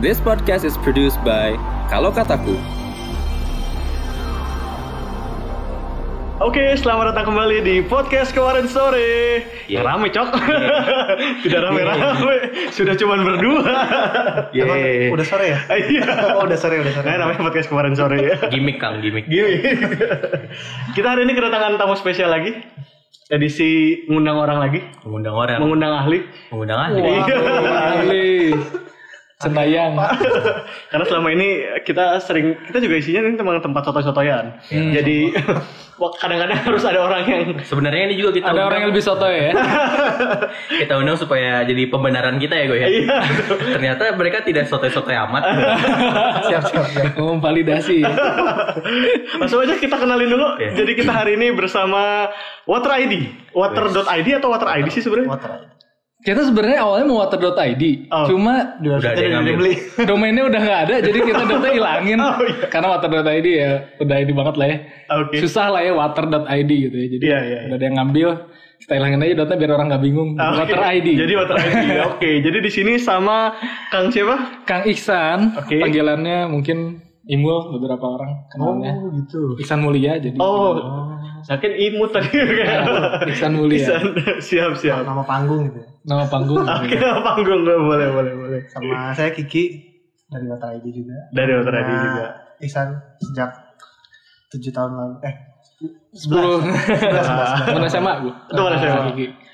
This podcast is produced by Kalau Kataku. Oke, selamat datang kembali di podcast kemarin sore. Iya. Rame cok, tidak rame-rame, sudah cuman berdua. Yeay. Udah sore ya? Iya. Oh, udah sore, udah sore. Nah, namanya podcast kemarin sore ya. Gimik Kang, gimik. Gini. Kita hari ini kedatangan tamu spesial lagi. Edisi mengundang orang lagi, Mengundang orang, mengundang ahli. mengundang ahli. Iya. Ali. Senayang. Karena selama ini kita sering kita juga isinya ini tempat tempat soto-sotoyan. Jadi wah, kadang-kadang harus ada orang yang Sebenarnya ini juga kita Ada undang, orang yang lebih soto ya? kita undang supaya jadi pembenaran kita ya gue ya. Iya. Ternyata mereka tidak sotoy-sotoy amat. Siap, siap, siap. Memvalidasi. Langsung aja kita kenalin dulu. Jadi kita hari ini bersama Water ID. Water.id atau Water ID sih sebenarnya? Water. Kita sebenarnya awalnya mau water.id, Oh. cuma Udah, Udah ada yang ngambil. beli. domainnya udah nggak ada, jadi kita data hilangin. Oh, iya. Karena water.id ya udah ini banget lah ya. Oke. Susah lah ya water.id gitu ya. Jadi Iya, iya, udah ada yang ngambil, kita hilangin aja data biar orang nggak bingung. Ah, oke. Water ID. Jadi Water ID. Oke, jadi di sini sama Kang siapa? Kang Iksan, Oke. panggilannya mungkin Imul beberapa orang kenalnya. gitu. Iksan Mulia jadi. Oh, sakit imut tadi. Iksan Mulia. Isan. Siap, siap. Nama panggung gitu. ya. Nama panggung. Oke, nama panggung boleh, boleh, boleh. Sama saya Kiki dari Water ID juga. Dari Water ID Sama juga. Ihsan sejak 7 tahun lalu. Eh, 10 11, 11. Mana SMA gue? Itu mana SMA?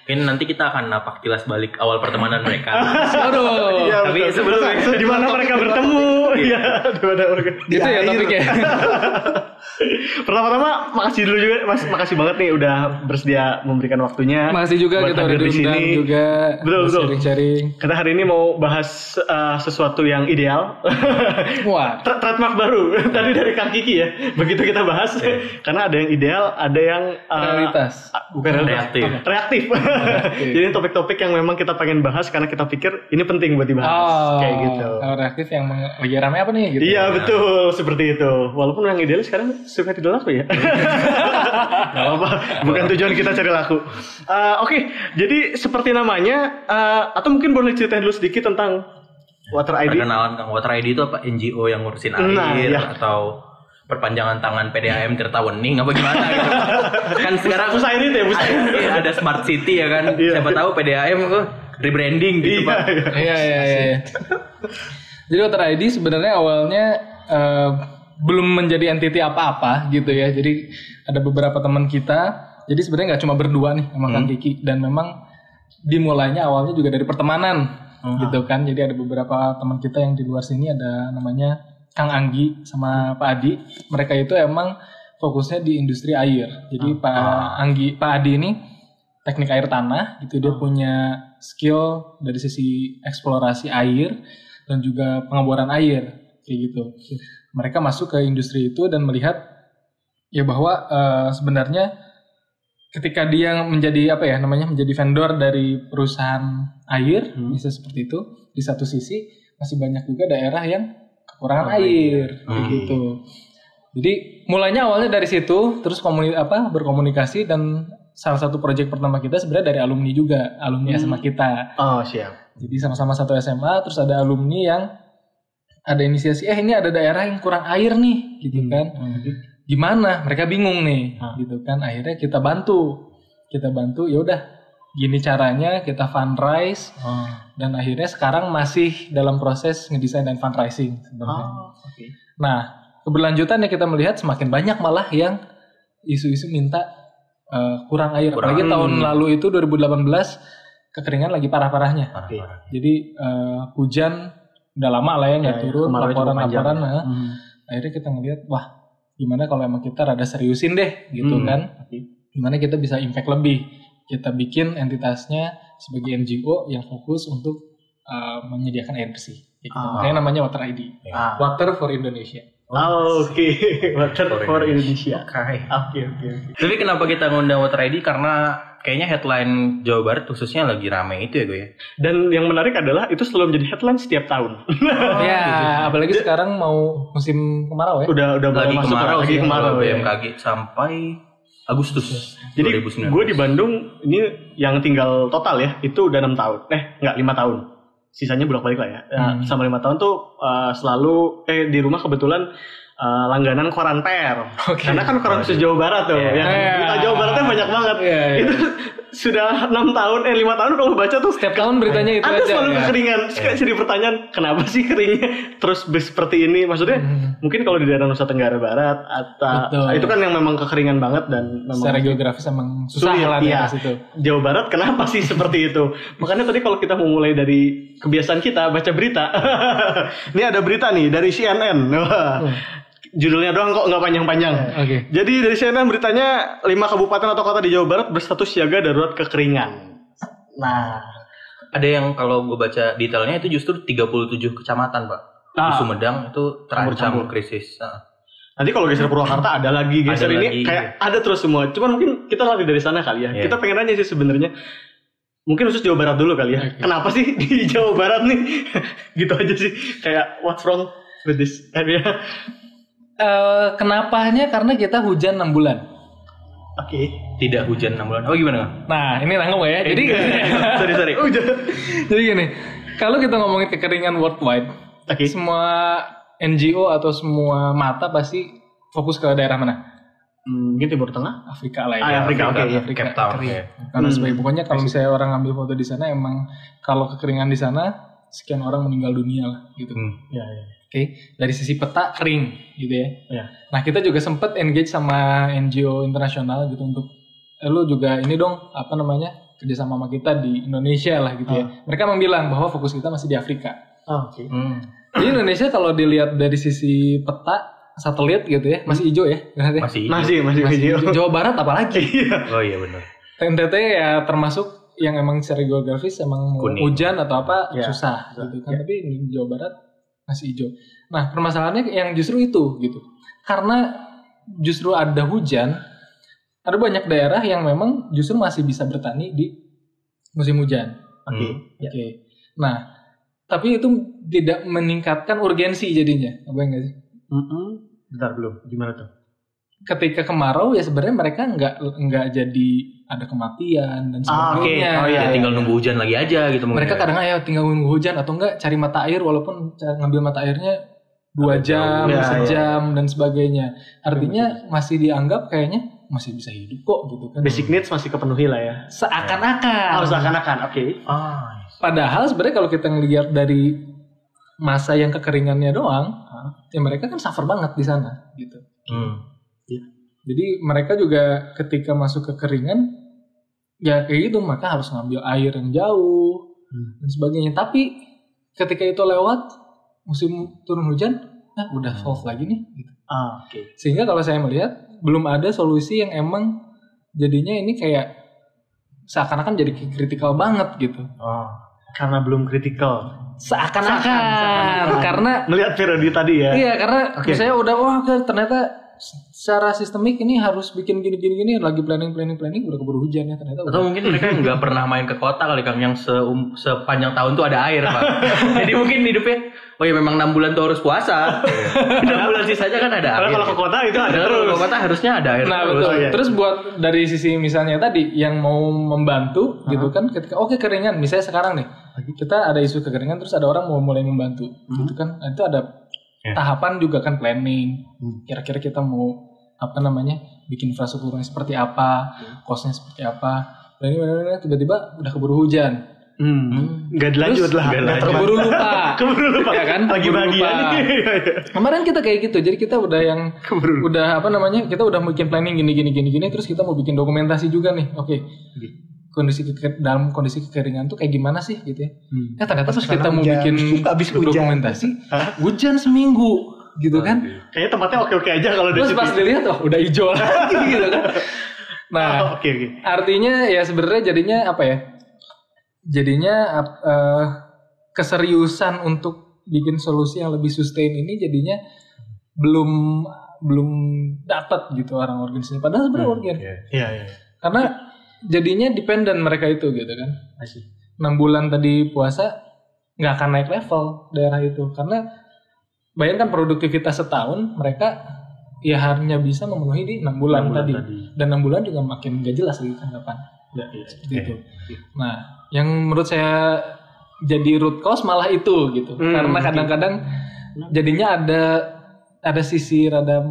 Ini nanti kita akan napak tilas balik awal pertemanan mereka. Aduh. Iya, tapi betul. sebelum- di mana mereka bertemu? Iya, di mana mereka. Gitu ya air. topiknya. Pertama-tama makasih dulu juga Mas, makasih banget nih udah bersedia memberikan waktunya. Masih juga kita udah di sini. juga. Betul, betul. Sharing-sharing. Kita hari ini mau bahas uh, sesuatu yang ideal. Wah. Tra- Trademark baru tadi dari Kang Kiki ya. Begitu kita bahas karena ada yang ideal, ada yang uh, Realitas. ah, bukan realitas. Reaktif. Reaktif. Jadi ini topik-topik yang memang kita pengen bahas karena kita pikir ini penting buat dibahas. Oh, Kayak gitu. Kalau reaktif yang meng- lagi rame apa nih gitu? Iya betul seperti itu. Walaupun yang ideal sekarang suka tidak laku ya. Gak apa, bukan tujuan kita cari laku. Uh, Oke, jadi seperti namanya, uh, atau mungkin boleh ceritain dulu sedikit tentang Water ID. Perkenalan Kang Water ID itu apa? NGO yang ngurusin air Nah, iya. atau perpanjangan tangan PDAM Tirta Wening apa gimana gitu. kan sekarang Pusat air itu ya, pusat air. ada, ada smart city ya kan. Iya. Siapa tahu PDAM oh, rebranding gitu Iya, Pak. iya. Iya, iya, iya. iya. Jadi Water ID sebenarnya awalnya eh, belum menjadi entity apa-apa gitu ya. Jadi ada beberapa teman kita. Jadi sebenarnya nggak cuma berdua nih sama Kang Kiki dan memang dimulainya awalnya juga dari pertemanan gitu kan. Jadi ada beberapa teman kita yang di luar sini ada namanya Kang Anggi sama Pak Adi. Mereka itu emang fokusnya di industri air. Jadi Pak Anggi, Pak Adi ini teknik air tanah gitu dia punya skill dari sisi eksplorasi air dan juga pengeboran air kayak gitu. Mereka masuk ke industri itu dan melihat ya bahwa eh, sebenarnya ketika dia menjadi apa ya namanya menjadi vendor dari perusahaan air bisa seperti itu di satu sisi masih banyak juga daerah yang kekurangan air kayak gitu. Jadi mulainya awalnya dari situ terus komuni apa berkomunikasi dan salah satu proyek pertama kita sebenarnya dari alumni juga alumni SMA kita. Oh siap. Jadi sama-sama satu SMA, terus ada alumni yang ada inisiasi, eh ini ada daerah yang kurang air nih, gitu kan. Gimana? Mereka bingung nih, gitu kan. Akhirnya kita bantu, kita bantu. Ya udah, gini caranya kita fundraise dan akhirnya sekarang masih dalam proses ngedesain dan fundraising sebenarnya. oke. Nah, keberlanjutan yang kita melihat semakin banyak malah yang isu-isu minta eh, kurang air. Kurang. Apalagi tahun lalu itu 2018 kekeringan lagi parah-parahnya. Parah-parah. Jadi eh, hujan udah lama lah ya nggak Ya, ya, turun laporan-laporan. panjang. nah. Hmm. Akhirnya kita ngeliat wah gimana kalau emang kita rada seriusin deh gitu Hmm, kan. oke. Gimana kita bisa impact lebih. Kita bikin entitasnya sebagai NGO yang fokus untuk eh, menyediakan air bersih. Kayak gitu. Ah. Makanya namanya Water ID. Ah. Water for Indonesia. Oh, Oke, Water For for Indonesia. Oke. Oke oke oke. Tapi kenapa kita ngundang Water ID? Karena kayaknya headline Jawa Barat khususnya lagi rame itu ya gue ya. Dan yang menarik adalah itu selalu menjadi headline setiap tahun. ya, apalagi sekarang mau musim kemarau ya. udah udah mulai Lagi masuk kemarau lagi sih, kemarau kalau ya. BMKG sampai Agustus Jadi 2019. gue di Bandung ini yang tinggal total ya itu udah enam tahun. Eh nggak lima tahun. sisanya bolak balik lah ya. Ya, Hmm. Selama lima tahun tuh eh, selalu eh di rumah kebetulan eh, langganan koran per. Oke. Karena kan koran khusus Jawa Barat tuh, Iya. yang Iya. berita Jawa Baratnya banyak banget. Iya, iya. Itu sudah enam tahun, eh lima tahun kalau baca tuh Setiap tahun beritanya itu ada aja. selalu ya. kekeringan. Terus kayak jadi pertanyaan, kenapa sih keringnya terus seperti ini? Maksudnya Hmm. mungkin kalau di daerah Nusa Tenggara Barat atau Betul. itu kan yang memang kekeringan banget dan memang Secara geografis emang susah Sulit, lah iya. daerah situ. Jawa Barat kenapa sih seperti itu? Makanya tadi kalau kita mau mulai dari kebiasaan kita baca berita. ini ada berita nih dari CNN. Judulnya doang kok nggak panjang-panjang. Oke. Jadi dari CNN beritanya lima kabupaten atau kota di Jawa Barat berstatus siaga darurat kekeringan. Nah, Ada yang kalau gue baca detailnya itu justru 37 kecamatan, Pak. Di Ah. Sumedang itu terancam krisis. Nah, nanti kalau geser Purwakarta ada lagi geser Ada ini lagi. kayak ada terus semua. Cuman mungkin kita lari dari sana kali ya. Iya. Kita pengen aja sih sebenarnya. Mungkin khusus Jawa Barat dulu kali ya. Oke. Kenapa sih di Jawa Barat nih? gitu aja sih. Kayak what's wrong with this area? Eh, kenapanya karena kita hujan 6 bulan. Oke. tidak hujan 6 bulan. Oh gimana? Nah, ini nanggung ya. Jadi sorry sorry. Jadi gini, kalau kita ngomongin kekeringan worldwide, Oke. semua NGO atau semua mata pasti fokus ke daerah mana? Hmm, mungkin Timur Tengah. Afrika lah ya. Ah, Afrika, oke, iya. Afrika, Cape Town, kering. iya. Karena Hmm. sebagai pokoknya kalau misalnya orang ngambil foto di sana emang kalau kekeringan di sana sekian orang meninggal dunia lah gitu. Hmm. Ya, ya. Oke, dari sisi peta kering gitu ya. Ya. Nah kita juga sempet engage sama NGO internasional gitu untuk eh, lu juga ini dong apa namanya kerjasama sama kita di Indonesia lah gitu ya. Mereka memang bilang bahwa fokus kita masih di Afrika. Oh, oke. Hmm. Jadi Indonesia kalau dilihat dari sisi peta satelit gitu ya masih hijau ya. Masih. Masih masih Masih hijau. hijau. Jawa Barat apalagi. Iya. Oh iya benar. NTT ya termasuk yang emang secara geografis emang Kuning. hujan atau apa Ya, susah gitu kan Ya. tapi di Jawa Barat masih hijau. Nah permasalahannya yang justru itu gitu karena justru ada hujan ada banyak daerah yang memang justru masih bisa bertani di musim hujan. Oke. Hmm. Ya. Oke. Nah tapi itu tidak meningkatkan urgensi jadinya apa enggak sih? Mm-mm. Bentar belum. Gimana tuh? Ketika kemarau ya sebenarnya mereka nggak nggak jadi ada kematian dan Ah, sebagainya. Oh, iya, Ya, tinggal nunggu hujan lagi aja gitu mungkin. mereka ya. kadang ayo tinggal nunggu hujan atau enggak cari mata air walaupun ngambil mata airnya dua jam. Ya, sejam dan sebagainya. Artinya masih dianggap kayaknya masih bisa hidup kok gitu kan. Basic needs masih kepenuhi lah ya. Seakan-akan. Oh, seakan-akan. Oke. Ah. Padahal sebenarnya kalau kita ngelihat dari masa yang kekeringannya doang, ya mereka kan suffer banget di sana gitu. Hmm. Jadi mereka juga ketika masuk kekeringan ya kayak gitu mereka harus ngambil air yang jauh Hmm. dan sebagainya. Tapi ketika itu lewat musim turun hujan, nah udah solve lagi nih. Gitu. Ah, oke. Sehingga kalau saya melihat belum ada solusi yang emang jadinya ini kayak seakan-akan jadi kritikal banget gitu. Oh, karena belum kritikal. Seakan-akan Seakan-akan. karena Melihat periode tadi ya. Iya karena Oke. misalnya udah wah ternyata secara sistemik ini harus bikin gini gini gini lagi planning planning planning udah keburu hujan ya ternyata Atau udah. mungkin mereka nggak pernah main ke kota kali Kang yang seum- sepanjang tahun tuh ada air Pak. Jadi mungkin hidupnya oh ya memang 6 bulan tuh harus puasa. 6 bulan sisanya kan ada Karena air. kalau ke kota itu ada Padahal kalau terus. ke kota harusnya ada air. Nah terus. betul. iya. Terus buat dari sisi misalnya tadi yang mau membantu gitu kan ketika oke kekeringan misalnya sekarang nih kita ada isu kekeringan terus ada orang mau mulai membantu gitu kan Nah, itu ada Ya. tahapan juga kan planning Hmm. kira-kira kita mau apa namanya bikin infrastrukturnya seperti apa costnya seperti apa planning, planning, tiba-tiba udah keburu hujan Hmm. Nggak dilanjut Terus lah. lanjut. terlalu- keburu lupa Keburu lupa. Ya kan? Lagi Keburu bahagia lupa. nih. kemarin kita kayak gitu jadi kita udah yang Keburu udah apa namanya kita udah bikin planning gini gini gini gini terus kita mau bikin dokumentasi juga nih oke kondisi dalam kondisi kekeringan tuh kayak gimana sih gitu ya Hmm. eh ternyata pas kita mau hujan. bikin Habis hujan. dokumentasi hujan seminggu gitu kan Kayaknya tempatnya oke-oke aja kalau terus pas dilihat oh udah hijau lagi gitu kan nah Oh, Oke oke. artinya ya sebenarnya jadinya apa ya jadinya eh, keseriusan untuk bikin solusi yang lebih sustain ini jadinya belum belum dapat gitu orang organisasi padahal sebenarnya Hmm, iya. Iya iya. karena jadinya dependen mereka itu gitu kan Masih. enam bulan tadi puasa nggak akan naik level daerah itu karena bayangkan produktivitas setahun mereka ya hanya bisa memenuhi di enam bulan, Enam bulan tadi. tadi. dan enam bulan juga makin gak jelas lagi kan kapan Iya, iya. seperti itu. Nah, yang menurut saya jadi root cause malah itu gitu. Hmm, Karena kadang-kadang jadinya ada ada sisi rada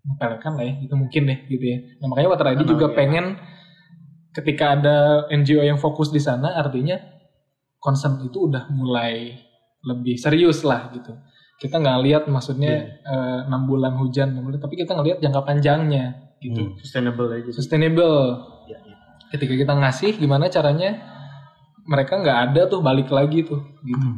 menyepelekan lah ya, itu mungkin deh gitu ya. Nah, makanya Water ID juga iya. pengen ketika ada NGO yang fokus di sana artinya concern itu udah mulai lebih serius lah gitu. Kita nggak lihat maksudnya eh, enam bulan hujan, tapi kita ngelihat jangka panjangnya gitu. Sustainable aja. Sustainable. Ya, ya. Ketika kita ngasih, gimana caranya mereka nggak ada tuh balik lagi tuh gitu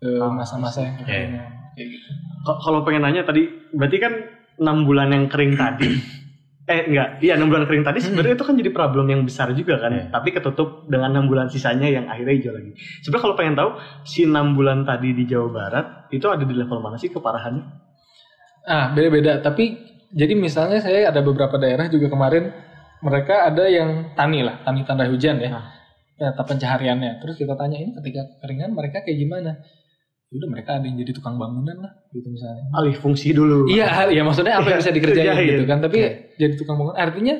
ke masa-masa yang kekeringan kayak gitu. Kalau pengen nanya tadi, berarti kan enam bulan yang kering tadi. Eh enggak, iya enam bulan kering tadi sebenarnya itu kan jadi problem yang besar juga kan. Iya. Tapi ketutup dengan enam bulan sisanya yang akhirnya hijau lagi. Sebenarnya kalau pengen tahu si enam bulan tadi di Jawa Barat itu ada di level mana sih keparahannya? Ah, beda-beda. Tapi jadi misalnya saya ada beberapa daerah juga kemarin mereka ada yang tani lah, tani tanda hujan ya. Ah. Data pencahariannya. Terus kita tanya ini ketika keringan mereka kayak gimana? Ya Udah mereka ada yang jadi tukang bangunan lah gitu misalnya. Alih fungsi dulu. Iya, ya maksudnya apa yang bisa dikerjain Kerjain. gitu kan. Tapi Iya. jadi tukang bangunan artinya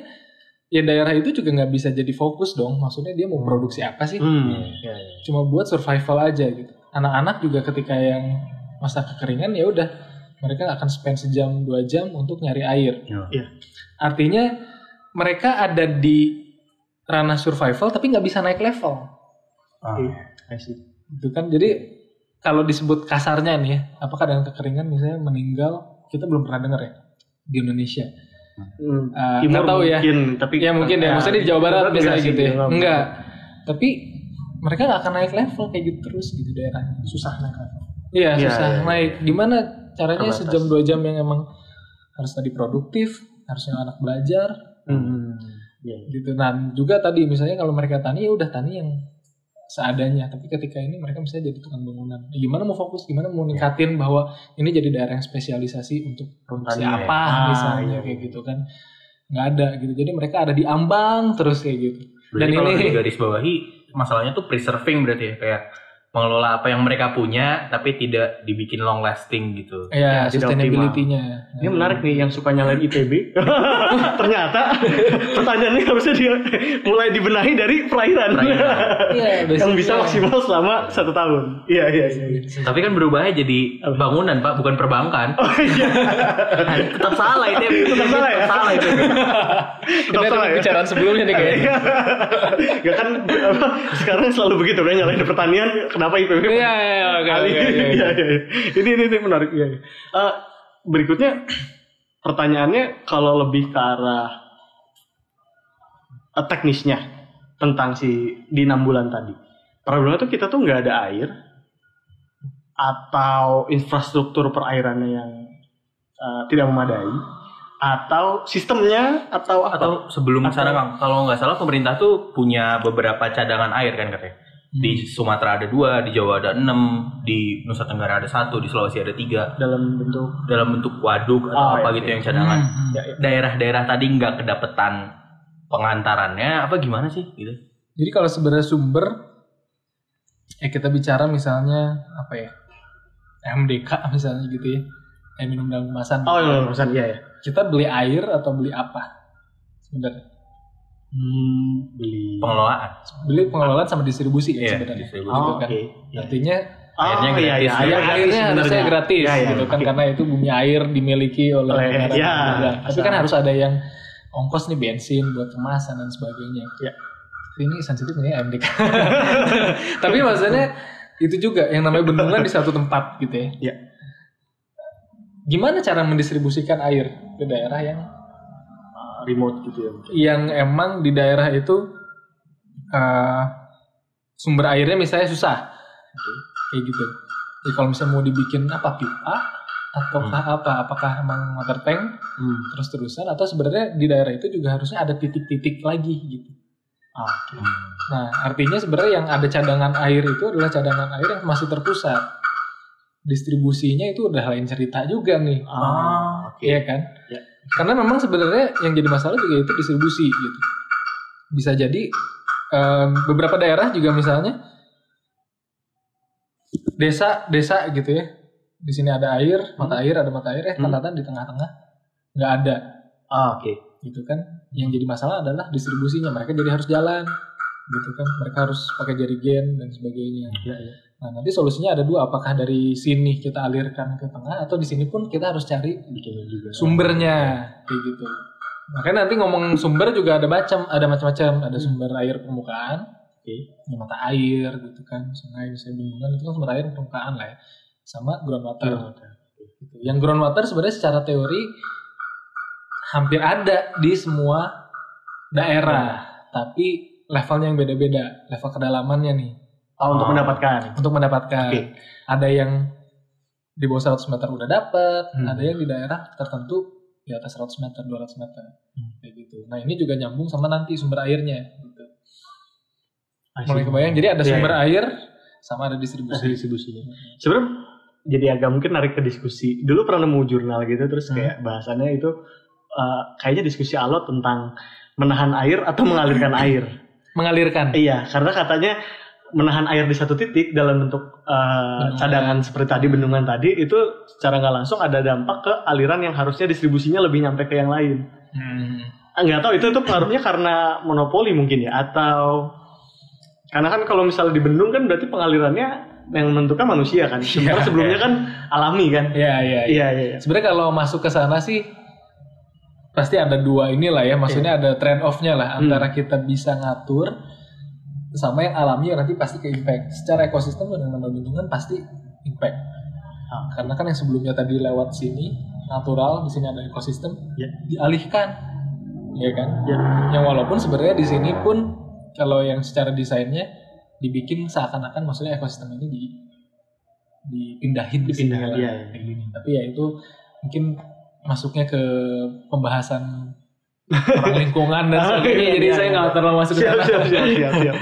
ya daerah itu juga nggak bisa jadi fokus dong. Maksudnya dia mau produksi apa sih? Hmm. Iya, iya. Cuma buat survival aja gitu. Anak-anak juga ketika yang masa kekeringan ya udah mereka akan spend sejam dua jam untuk nyari air. Iya. Artinya mereka ada di ranah survival tapi nggak bisa naik level. Iya, I see. Gitu kan. Jadi kalau disebut kasarnya nih ya, apakah dengan kekeringan misalnya meninggal kita belum pernah dengar ya di Indonesia. Hmm. Timur nggak tahu ya. mungkin, tapi Ya mungkin ya, maksudnya di Jawa Barat misalnya gitu ya. enggak. Enggak. Tapi mereka nggak akan naik level kayak gitu terus gitu daerahnya. susah naik level. Iya, Iya, susah iya, naik. Gimana caranya Terbatas. sejam dua jam yang emang harus tadi produktif, harusnya anak belajar Hmm. Iya, iya. gitu. Nah, juga tadi misalnya kalau mereka tani ya udah tani yang seadanya. Tapi ketika ini mereka misalnya jadi tukang bangunan. Ya, gimana mau fokus? Gimana mau ningkatin bahwa ini jadi daerah yang spesialisasi untuk produksi Pertanian. apa Ah, misalnya iya, kayak iya. gitu kan? Nggak ada gitu. Jadi mereka ada di ambang terus kayak gitu. Berarti Dan kalau ini- garis bawahi masalahnya tuh preserving berarti ya kayak mengelola apa yang mereka punya tapi tidak dibikin long lasting gitu. Ya, tidak sustainability-nya. Ini menarik nih yang suka nyalain ITB. Ternyata pertanyaannya harusnya dia mulai dibenahi dari perairan. Iya, yang bisa maksimal selama satu tahun. Iya iya iya. Tapi kan berubahnya jadi bangunan pak, bukan perbankan. Oh iya. tetap salah itu. Tetap salah ya? Tetap salah itu. Ada salah ya? pembicaraan sebelumnya nih kayaknya. Iya. Gak kan sekarang selalu begitu kan nyalain pertanian kenapa IPB? Iya, iya, iya, oke. Iya iya. Ini ini ini menarik iya. iya. Eh, berikutnya pertanyaannya kalau lebih ke arah eh, teknisnya tentang si di enam bulan tadi. Problemnya tuh kita tuh nggak ada air atau infrastruktur perairannya yang eh, tidak memadai atau sistemnya atau apa? Atau sebelum Atau- sana Kang, kalau nggak salah pemerintah tuh punya beberapa cadangan air kan katanya. Di Sumatera ada dua, di Jawa ada enam, di Nusa Tenggara ada satu, di Sulawesi ada tiga. dalam bentuk Dalam bentuk waduk atau Oh, apa iya, gitu iya. yang cadangan. Hmm. ya, ya. Daerah-daerah tadi nggak kedapetan pengantarannya apa gimana sih gitu? Jadi kalau sebenarnya sumber ya kita bicara misalnya apa ya MDK misalnya gitu ya air minum dalam kemasan. Oh iya, pesan iya ya. Kita beli air atau beli apa sebenarnya? Hmm, beli. Pengelolaan. Beli pengelolaan sama distribusi ya Iya, sebenarnya. distribusi. Gitu Oh, kan. oke. Iya. Artinya Airnya Oh, iya, gratis. iya, Ya, ya, airnya airnya harusnya sebenarnya. gratis Iya, iya, gitu kan oke. karena itu bumi air dimiliki oleh negara. ya, negara. Tapi kan harus ada yang ongkos nih bensin buat kemasan dan sebagainya. Ya. Ini sensitif nih MDK. Tapi maksudnya itu juga yang namanya bendungan di satu tempat gitu ya. Iya. Gimana cara mendistribusikan air ke daerah yang remote gitu ya. yang emang di daerah itu eh, sumber airnya misalnya susah kayak gitu jadi kalau misalnya mau dibikin apa pipa ataukah apa apakah emang water tank Hmm. terus terusan atau sebenarnya di daerah itu juga harusnya ada titik-titik lagi gitu Ah, oke. nah artinya sebenarnya yang ada cadangan air itu adalah cadangan air yang masih terpusat distribusinya itu udah lain cerita juga nih Ah, oke. Iya kan? Ya. Karena memang sebenarnya yang jadi masalah juga itu distribusi gitu. Bisa jadi em, beberapa daerah juga misalnya desa desa gitu ya. Di sini ada air, mata air, ada mata air, eh Hmm. ternyata di tengah-tengah nggak ada Ah, oke. gitu kan. Yang jadi masalah adalah distribusinya. Mereka jadi harus jalan gitu kan mereka harus pakai jerigen dan sebagainya Iya, iya. Nah nanti solusinya ada dua apakah dari sini kita alirkan ke tengah atau di sini pun kita harus cari Bikin juga. sumbernya kayak gitu. Makanya nanti ngomong sumber juga ada macam ada macam-macam. Ada sumber air permukaan Oke. ya, mata air gitu kan sungai misalnya bendungan itu kan sumber air permukaan lah ya. Sama groundwater gitu. yang groundwater sebenarnya secara teori hampir ada di semua daerah tapi levelnya yang beda-beda level kedalamannya nih Oh, untuk Oh. mendapatkan. untuk mendapatkan Oke. ada yang di bawah 100 meter udah dapat Hmm. ada yang di daerah tertentu di atas 100 meter 200 meter Hmm. kayak gitu nah ini juga nyambung sama nanti sumber airnya gitu mulai kebayang jadi ada Iya, sumber iya. air sama Ada ada distribusi distribusinya. Sebenarnya jadi agak mungkin narik ke diskusi. Dulu pernah nemu jurnal gitu terus Hmm. kayak bahasannya itu uh, kayaknya diskusi alot tentang menahan air atau mengalirkan air. mengalirkan Iya, karena katanya menahan air di satu titik dalam bentuk uh, cadangan seperti tadi bendungan tadi itu secara nggak langsung ada dampak ke aliran yang harusnya distribusinya lebih nyampe ke yang lain. Hmm. Ah, nggak tahu itu itu pengaruhnya karena monopoli mungkin ya atau karena kan kalau misalnya di bendung kan berarti pengalirannya yang menentukan manusia kan. Sementara Iya, sebelumnya kan alami kan. Iya, iya, iya. Iya iya. iya. Sebenarnya kalau masuk ke sana sih pasti ada dua inilah ya, maksudnya ada trend off-nya lah Hmm. antara kita bisa ngatur sama yang alami nanti pasti ke impact. Secara ekosistem dan nama bendungan pasti impact. Ah. Karena kan yang sebelumnya tadi lewat sini natural, di sini ada ekosistem, Ya. dialihkan. Ya kan? Ya. Yang walaupun sebenarnya di sini pun kalau yang secara desainnya dibikin seakan-akan maksudnya ekosistem ini di dipindahin Dipindahin, kayak gini. Tapi ya itu mungkin masuknya ke pembahasan orang lingkungan dan Ah, sebagainya. iya, jadi iya, saya iya. nggak terlalu masuk ke sana. siap siap siap. siap.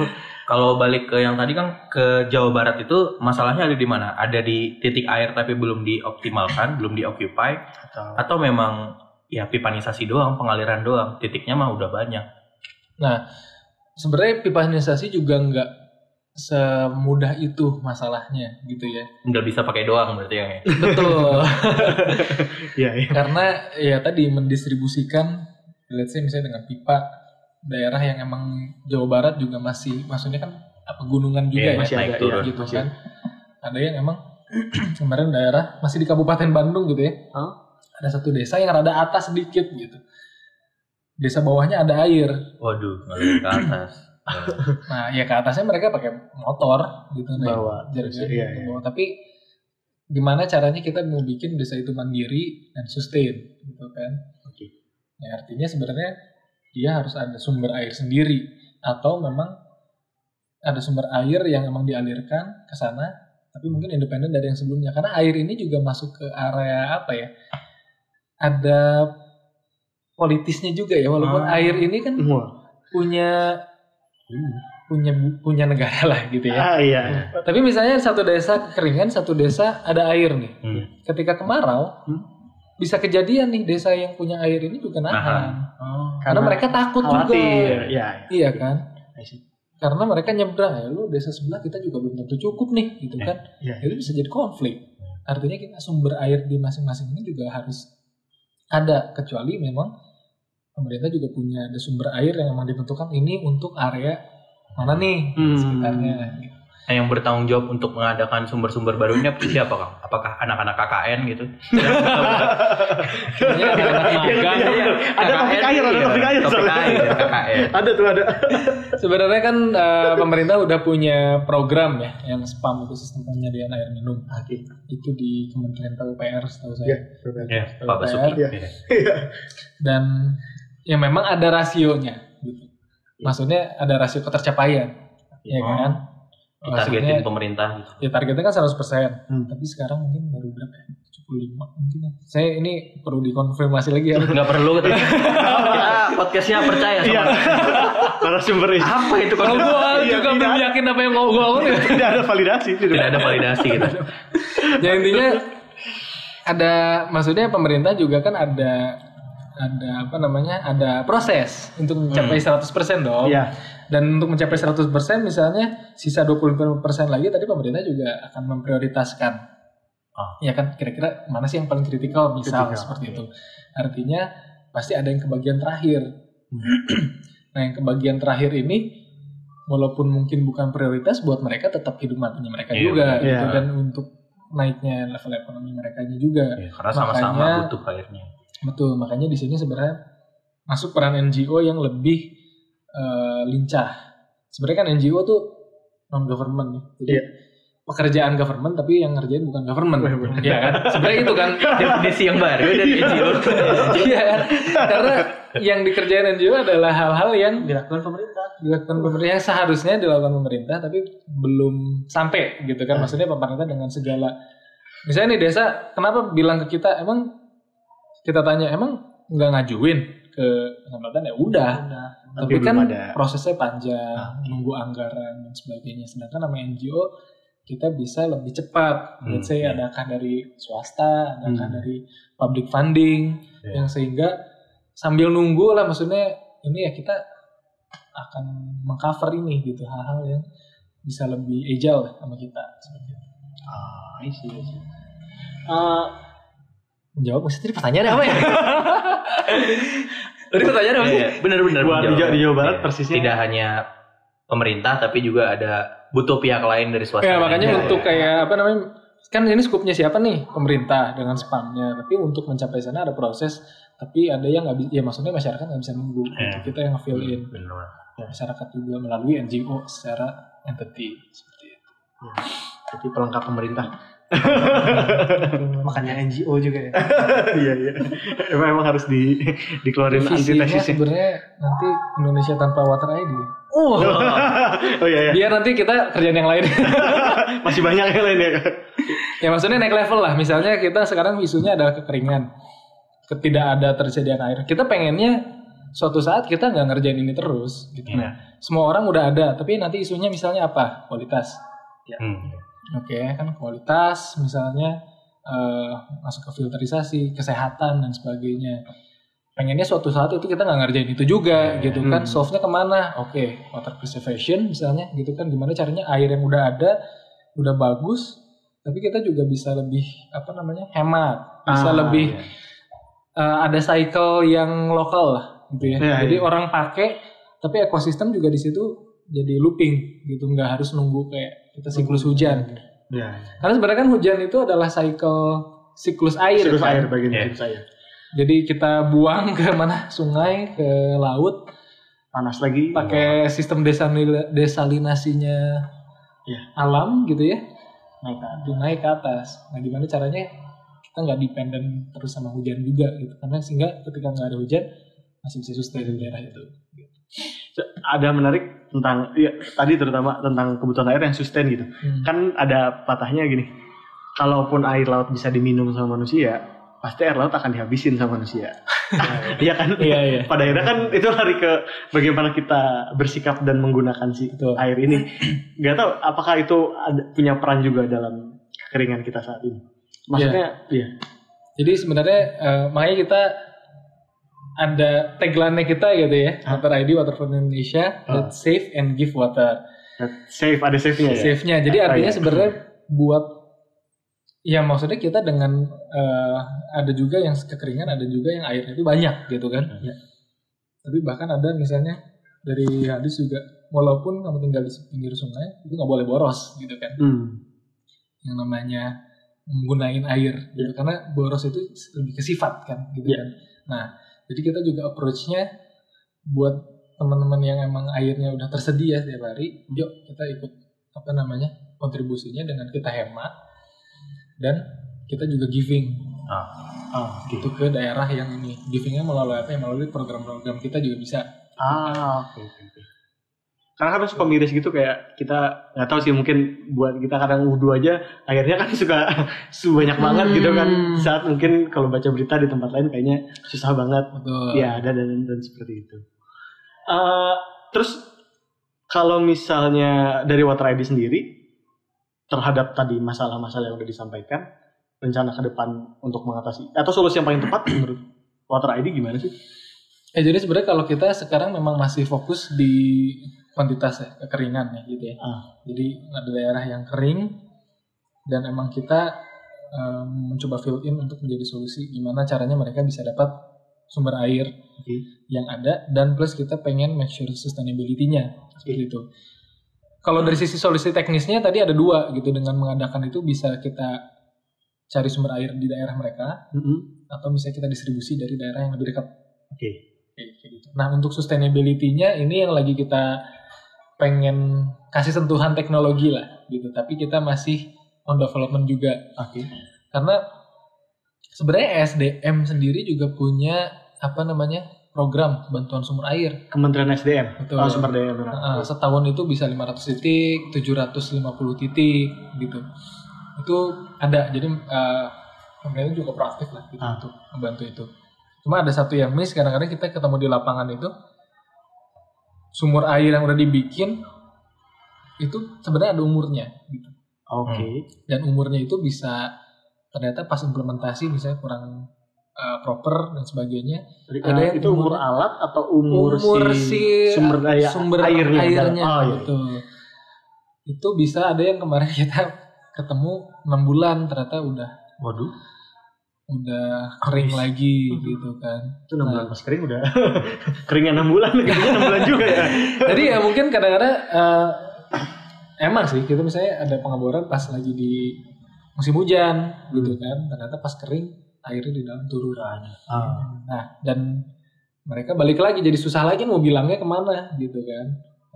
Kalau balik ke yang tadi kan ke Jawa Barat itu masalahnya ada di mana? Ada di titik air tapi belum dioptimalkan, belum dioccupy Atau- atau memang ya pipanisasi doang, pengaliran doang. Titiknya mah udah banyak. Sebenarnya pipanisasi juga nggak semudah itu masalahnya gitu ya. Udah bisa pakai doang berarti yang ya. Betul. Iya iya. Karena ya tadi mendistribusikan let's say misalnya dengan pipa daerah yang emang Jawa Barat juga masih maksudnya kan pegunungan juga Iya, ya masih ada, turun. iya. gitu masih kan. Ada yang emang kemarin daerah masih di Kabupaten Bandung gitu ya. Hah? Ada satu desa yang rada atas sedikit gitu. Desa bawahnya ada air. Waduh, ke atas. Nah, ya ke atasnya mereka pakai motor gitu Bawa. jaringan Iya, ke iya. bawah. Tapi gimana caranya kita mau bikin desa itu mandiri dan sustain gitu kan? Ya artinya sebenarnya dia harus ada sumber air sendiri atau memang ada sumber air yang emang dialirkan ke sana tapi mungkin independen dari yang sebelumnya karena air ini juga masuk ke area apa ya? Ada politisnya juga ya walaupun Ah. air ini kan punya punya punya negara lah gitu ya. Ah iya. Tapi misalnya satu desa kekeringan, satu desa ada air nih. Hmm. Ketika kemarau, Hmm. Bisa kejadian nih desa yang punya air ini juga nahan. Oh. Karena mereka takut juga. khawatir. Iya. Iya kan? I see. Karena mereka nyebrang ya, lu desa sebelah kita juga belum tentu cukup nih, gitu kan? Iya. Itu bisa jadi konflik. Artinya kita sumber air di masing-masing ini juga harus ada, kecuali memang pemerintah juga punya ada sumber air yang memang ditentukan ini untuk area mana nih Hmm. sekitarnya. gitu. Nah, yang bertanggung jawab untuk mengadakan sumber-sumber barunya siapa kang? Apakah anak-anak KKN gitu? Magang. Iya, bener. Ada topik air, ada iya. topik air Topik soalnya. air, KKN. Ada tuh ada. Sebenarnya kan eh, pemerintah udah punya program ya yang spam itu sistem penyediaan air minum. Oke. Itu di Kementerian PUPR setahu saya. Iya. Ya, Pak Basuki. Iya. Iya. Dan ya memang ada rasionya gitu. Maksudnya ada rasio ketercapaian. Ya Oh. kan? Targetin Maksudnya pemerintah gitu. ya targetnya kan 100%. Hmm. Tapi sekarang mungkin baru berapa ya? 75 mungkin ya. Saya ini perlu dikonfirmasi lagi ya. Nggak perlu kita podcastnya percaya Iya. sama Narasumber ini. apa itu Kalau gue Iya, juga belum tidak. yakin apa yang mau gue omongin. Tidak ada validasi. Tidak ada validasi gitu. ya intinya ada maksudnya pemerintah juga kan ada ada apa namanya ada proses untuk mencapai 100% dong. Iya. Dan untuk mencapai 100% misalnya sisa 25% lagi tadi pemerintah juga akan memprioritaskan. Ah. Ya kan kira-kira mana sih yang paling kritikal misal Kritikal, seperti itu. Artinya pasti ada yang ke bagian terakhir. Hmm. nah, yang ke bagian terakhir ini walaupun mungkin bukan prioritas buat mereka tetap hidup matinya mereka Iya, juga benar. gitu Iya. dan untuk naiknya level ekonomi mereka juga Ya, karena sama-sama butuh airnya. betul makanya di sini sebenarnya masuk peran NGO yang lebih eh, lincah. Sebenarnya kan NGO tuh non government nih jadi Iya. pekerjaan government tapi yang ngerjain bukan government. Iya kan? Sebenarnya itu kan. Definisi yang baru dari NGO. iya karena yang dikerjain NGO adalah hal-hal yang dilakukan pemerintah. dilakukan pemerintah yang seharusnya dilakukan pemerintah tapi belum sampai gitu kan. Maksudnya pemerintah dengan segala misalnya nih desa kenapa bilang ke kita emang kita tanya emang nggak ngajuin ke kecamatan ya udah tapi, Tapi kan ada. prosesnya panjang nunggu anggaran dan sebagainya sedangkan nama NGO kita bisa lebih cepat Hmm, let's say iya. adakah dari swasta adakah Hmm. dari public funding Iya. yang sehingga sambil nunggu lah maksudnya ini ya kita akan mengcover ini gitu hal-hal yang bisa lebih agile sama kita seperti itu. Ah, I see, I see. Eh, Menjawab maksudnya tadi pertanyaannya apa ya? Tadi pertanyaan apa sih? Bener-bener. Buat di Jawa- di Jawa Barat Iya. persisnya- Tidak hanya pemerintah tapi juga ada butuh pihak lain dari swasta. ya makanya Iya, untuk iya. kayak apa namanya kan ini skupnya siapa nih pemerintah dengan spamnya tapi untuk mencapai sana ada proses tapi ada yang nggak bisa ya maksudnya masyarakat nggak bisa nunggu Iya. gitu. kita yang nge-fill in Bener. masyarakat juga melalui NGO secara entity seperti itu. Jadi pelengkap pemerintah. makanya NGO juga ya Iya iya. Emang emang harus di dikeluarin antitesisnya. sebenarnya nanti Indonesia tanpa water ID. Oh, Oh iya iya. Biar nanti kita kerjaan yang lain. Masih banyak yang lain ya. ya maksudnya naik level lah. Misalnya kita sekarang isunya adalah kekeringan. Tidak ada tersediaan air. Kita pengennya suatu saat kita nggak ngerjain ini terus. Gitu. Nah, semua orang udah ada. Tapi nanti isunya misalnya apa? Kualitas. Hmm. Oke, kan kualitas misalnya eh, masuk ke filterisasi, kesehatan dan sebagainya. Pengennya suatu saat itu kita nggak ngerjain itu juga Hmm. gitu kan. Solve-nya ke mana? Oke, water preservation misalnya gitu kan. Gimana caranya air yang udah ada udah bagus, tapi kita juga bisa lebih apa namanya hemat, bisa Ah, lebih iya. eh, ada cycle yang lokal lah gitu ya. Iya, Jadi iya. orang pakai, tapi ekosistem juga di situ jadi looping gitu, nggak harus nunggu kayak kita siklus hujan. Iya. Karena sebenarnya kan hujan itu adalah cycle siklus air. Siklus kan? air bagian Iya. siklus air. Jadi kita buang ke mana? Sungai, ke laut, Panas lagi. pakai sistem desalina- desalinasinya Iya. alam gitu ya, Naik ke atas. naik ke atas. Nah, gimana caranya kita nggak dependen terus sama hujan juga gitu? Karena sehingga ketika nggak ada hujan masih bisa sustain di daerah itu. Ada menarik tentang ya tadi terutama tentang kebutuhan air yang sustain gitu. Hmm. Kan ada patahnya gini. Kalaupun air laut bisa diminum sama manusia, pasti air laut akan dihabisin sama manusia. Iya kan? Iya iya. Pada akhirnya kan itu lari ke bagaimana kita bersikap dan menggunakan si Betul. air ini. Gak tahu apakah itu ada, punya peran juga dalam kekeringan kita saat ini. Maksudnya, iya. Jadi sebenarnya eh, makanya kita ada tagline kita gitu ya, Water ID Water for Indonesia, Ah. let's save and give water. Save ada save-nya ya. Save-nya. Jadi artinya iya. sebenarnya buat ya maksudnya kita dengan eh, ada juga yang kekeringan, ada juga yang airnya itu banyak gitu kan. Iya. Tapi bahkan ada misalnya dari hadis juga walaupun kamu tinggal di pinggir sungai itu nggak boleh boros gitu kan. Hmm. Yang namanya menggunain air gitu karena boros itu lebih ke sifat kan gitu Iya. kan. Nah, jadi kita juga approach-nya buat teman-teman yang emang airnya udah tersedia setiap hari, yuk kita ikut apa namanya kontribusinya dengan kita hemat dan kita juga giving Ah. Ah, gitu ke daerah yang ini givingnya melalui apa ya melalui program-program kita juga bisa Ah, oke oke. Karena kan suka miris gitu kayak kita nggak tahu sih mungkin buat kita kadang wudhu aja akhirnya kan suka sebanyak banget gitu kan Hmm. saat mungkin kalau baca berita di tempat lain kayaknya susah banget betul ya ada dan dan seperti itu. Eh, terus kalau misalnya dari Water ID sendiri terhadap tadi masalah-masalah yang udah disampaikan rencana ke depan untuk mengatasi atau solusi yang paling tepat menurut Water ID gimana sih? ya jadi sebenarnya kalau kita sekarang memang masih fokus di kuantitas ya kekeringan ya gitu ya Ah. jadi ada daerah yang kering dan emang kita em, mencoba fill in untuk menjadi solusi gimana caranya mereka bisa dapat sumber air Oke. yang ada dan plus kita pengen make sure sustainability-nya seperti itu. kalau dari sisi solusi teknisnya tadi ada dua gitu dengan mengadakan itu bisa kita cari sumber air di daerah mereka Mm-mm. atau misalnya kita distribusi dari daerah yang lebih dekat. Oke. Kayak kayak gitu. Nah untuk sustainability-nya ini yang lagi kita pengen kasih sentuhan teknologi lah gitu. Tapi kita masih on development juga Oke. karena sebenarnya SDM sendiri juga punya apa namanya program bantuan sumber air. Kementerian SDM. Betul. Oh, sumber daya benar. Nah, setahun itu bisa 500 titik, 750 titik gitu. Itu ada. Jadi eh, pemerintah juga proaktif lah gitu Ah. untuk membantu itu. Cuma ada satu yang miss kadang-kadang kita ketemu di lapangan itu sumur air yang udah dibikin itu sebenarnya ada umurnya gitu. Oke. Dan umurnya itu bisa ternyata pas implementasi misalnya kurang eh, proper dan sebagainya Jadi, Ada yang itu umur umur- alat atau umur, umur si, si sumber daya sumber airnya? airnya Oh, iya. gitu. Itu bisa ada yang kemarin kita ketemu 6 bulan ternyata udah Waduh. Udah kering lagi gitu kan. Itu 6 Nah. bulan pas kering udah keringnya 6 bulan, keringnya 6 bulan juga ya. Jadi ya mungkin kadang-kadang eh, emang sih kita misalnya ada pengeboran pas lagi di musim hujan gitu kan. Ternyata pas kering airnya di dalam turun. Ah. Nah, dan mereka balik lagi jadi susah lagi mau bilangnya ke mana gitu kan.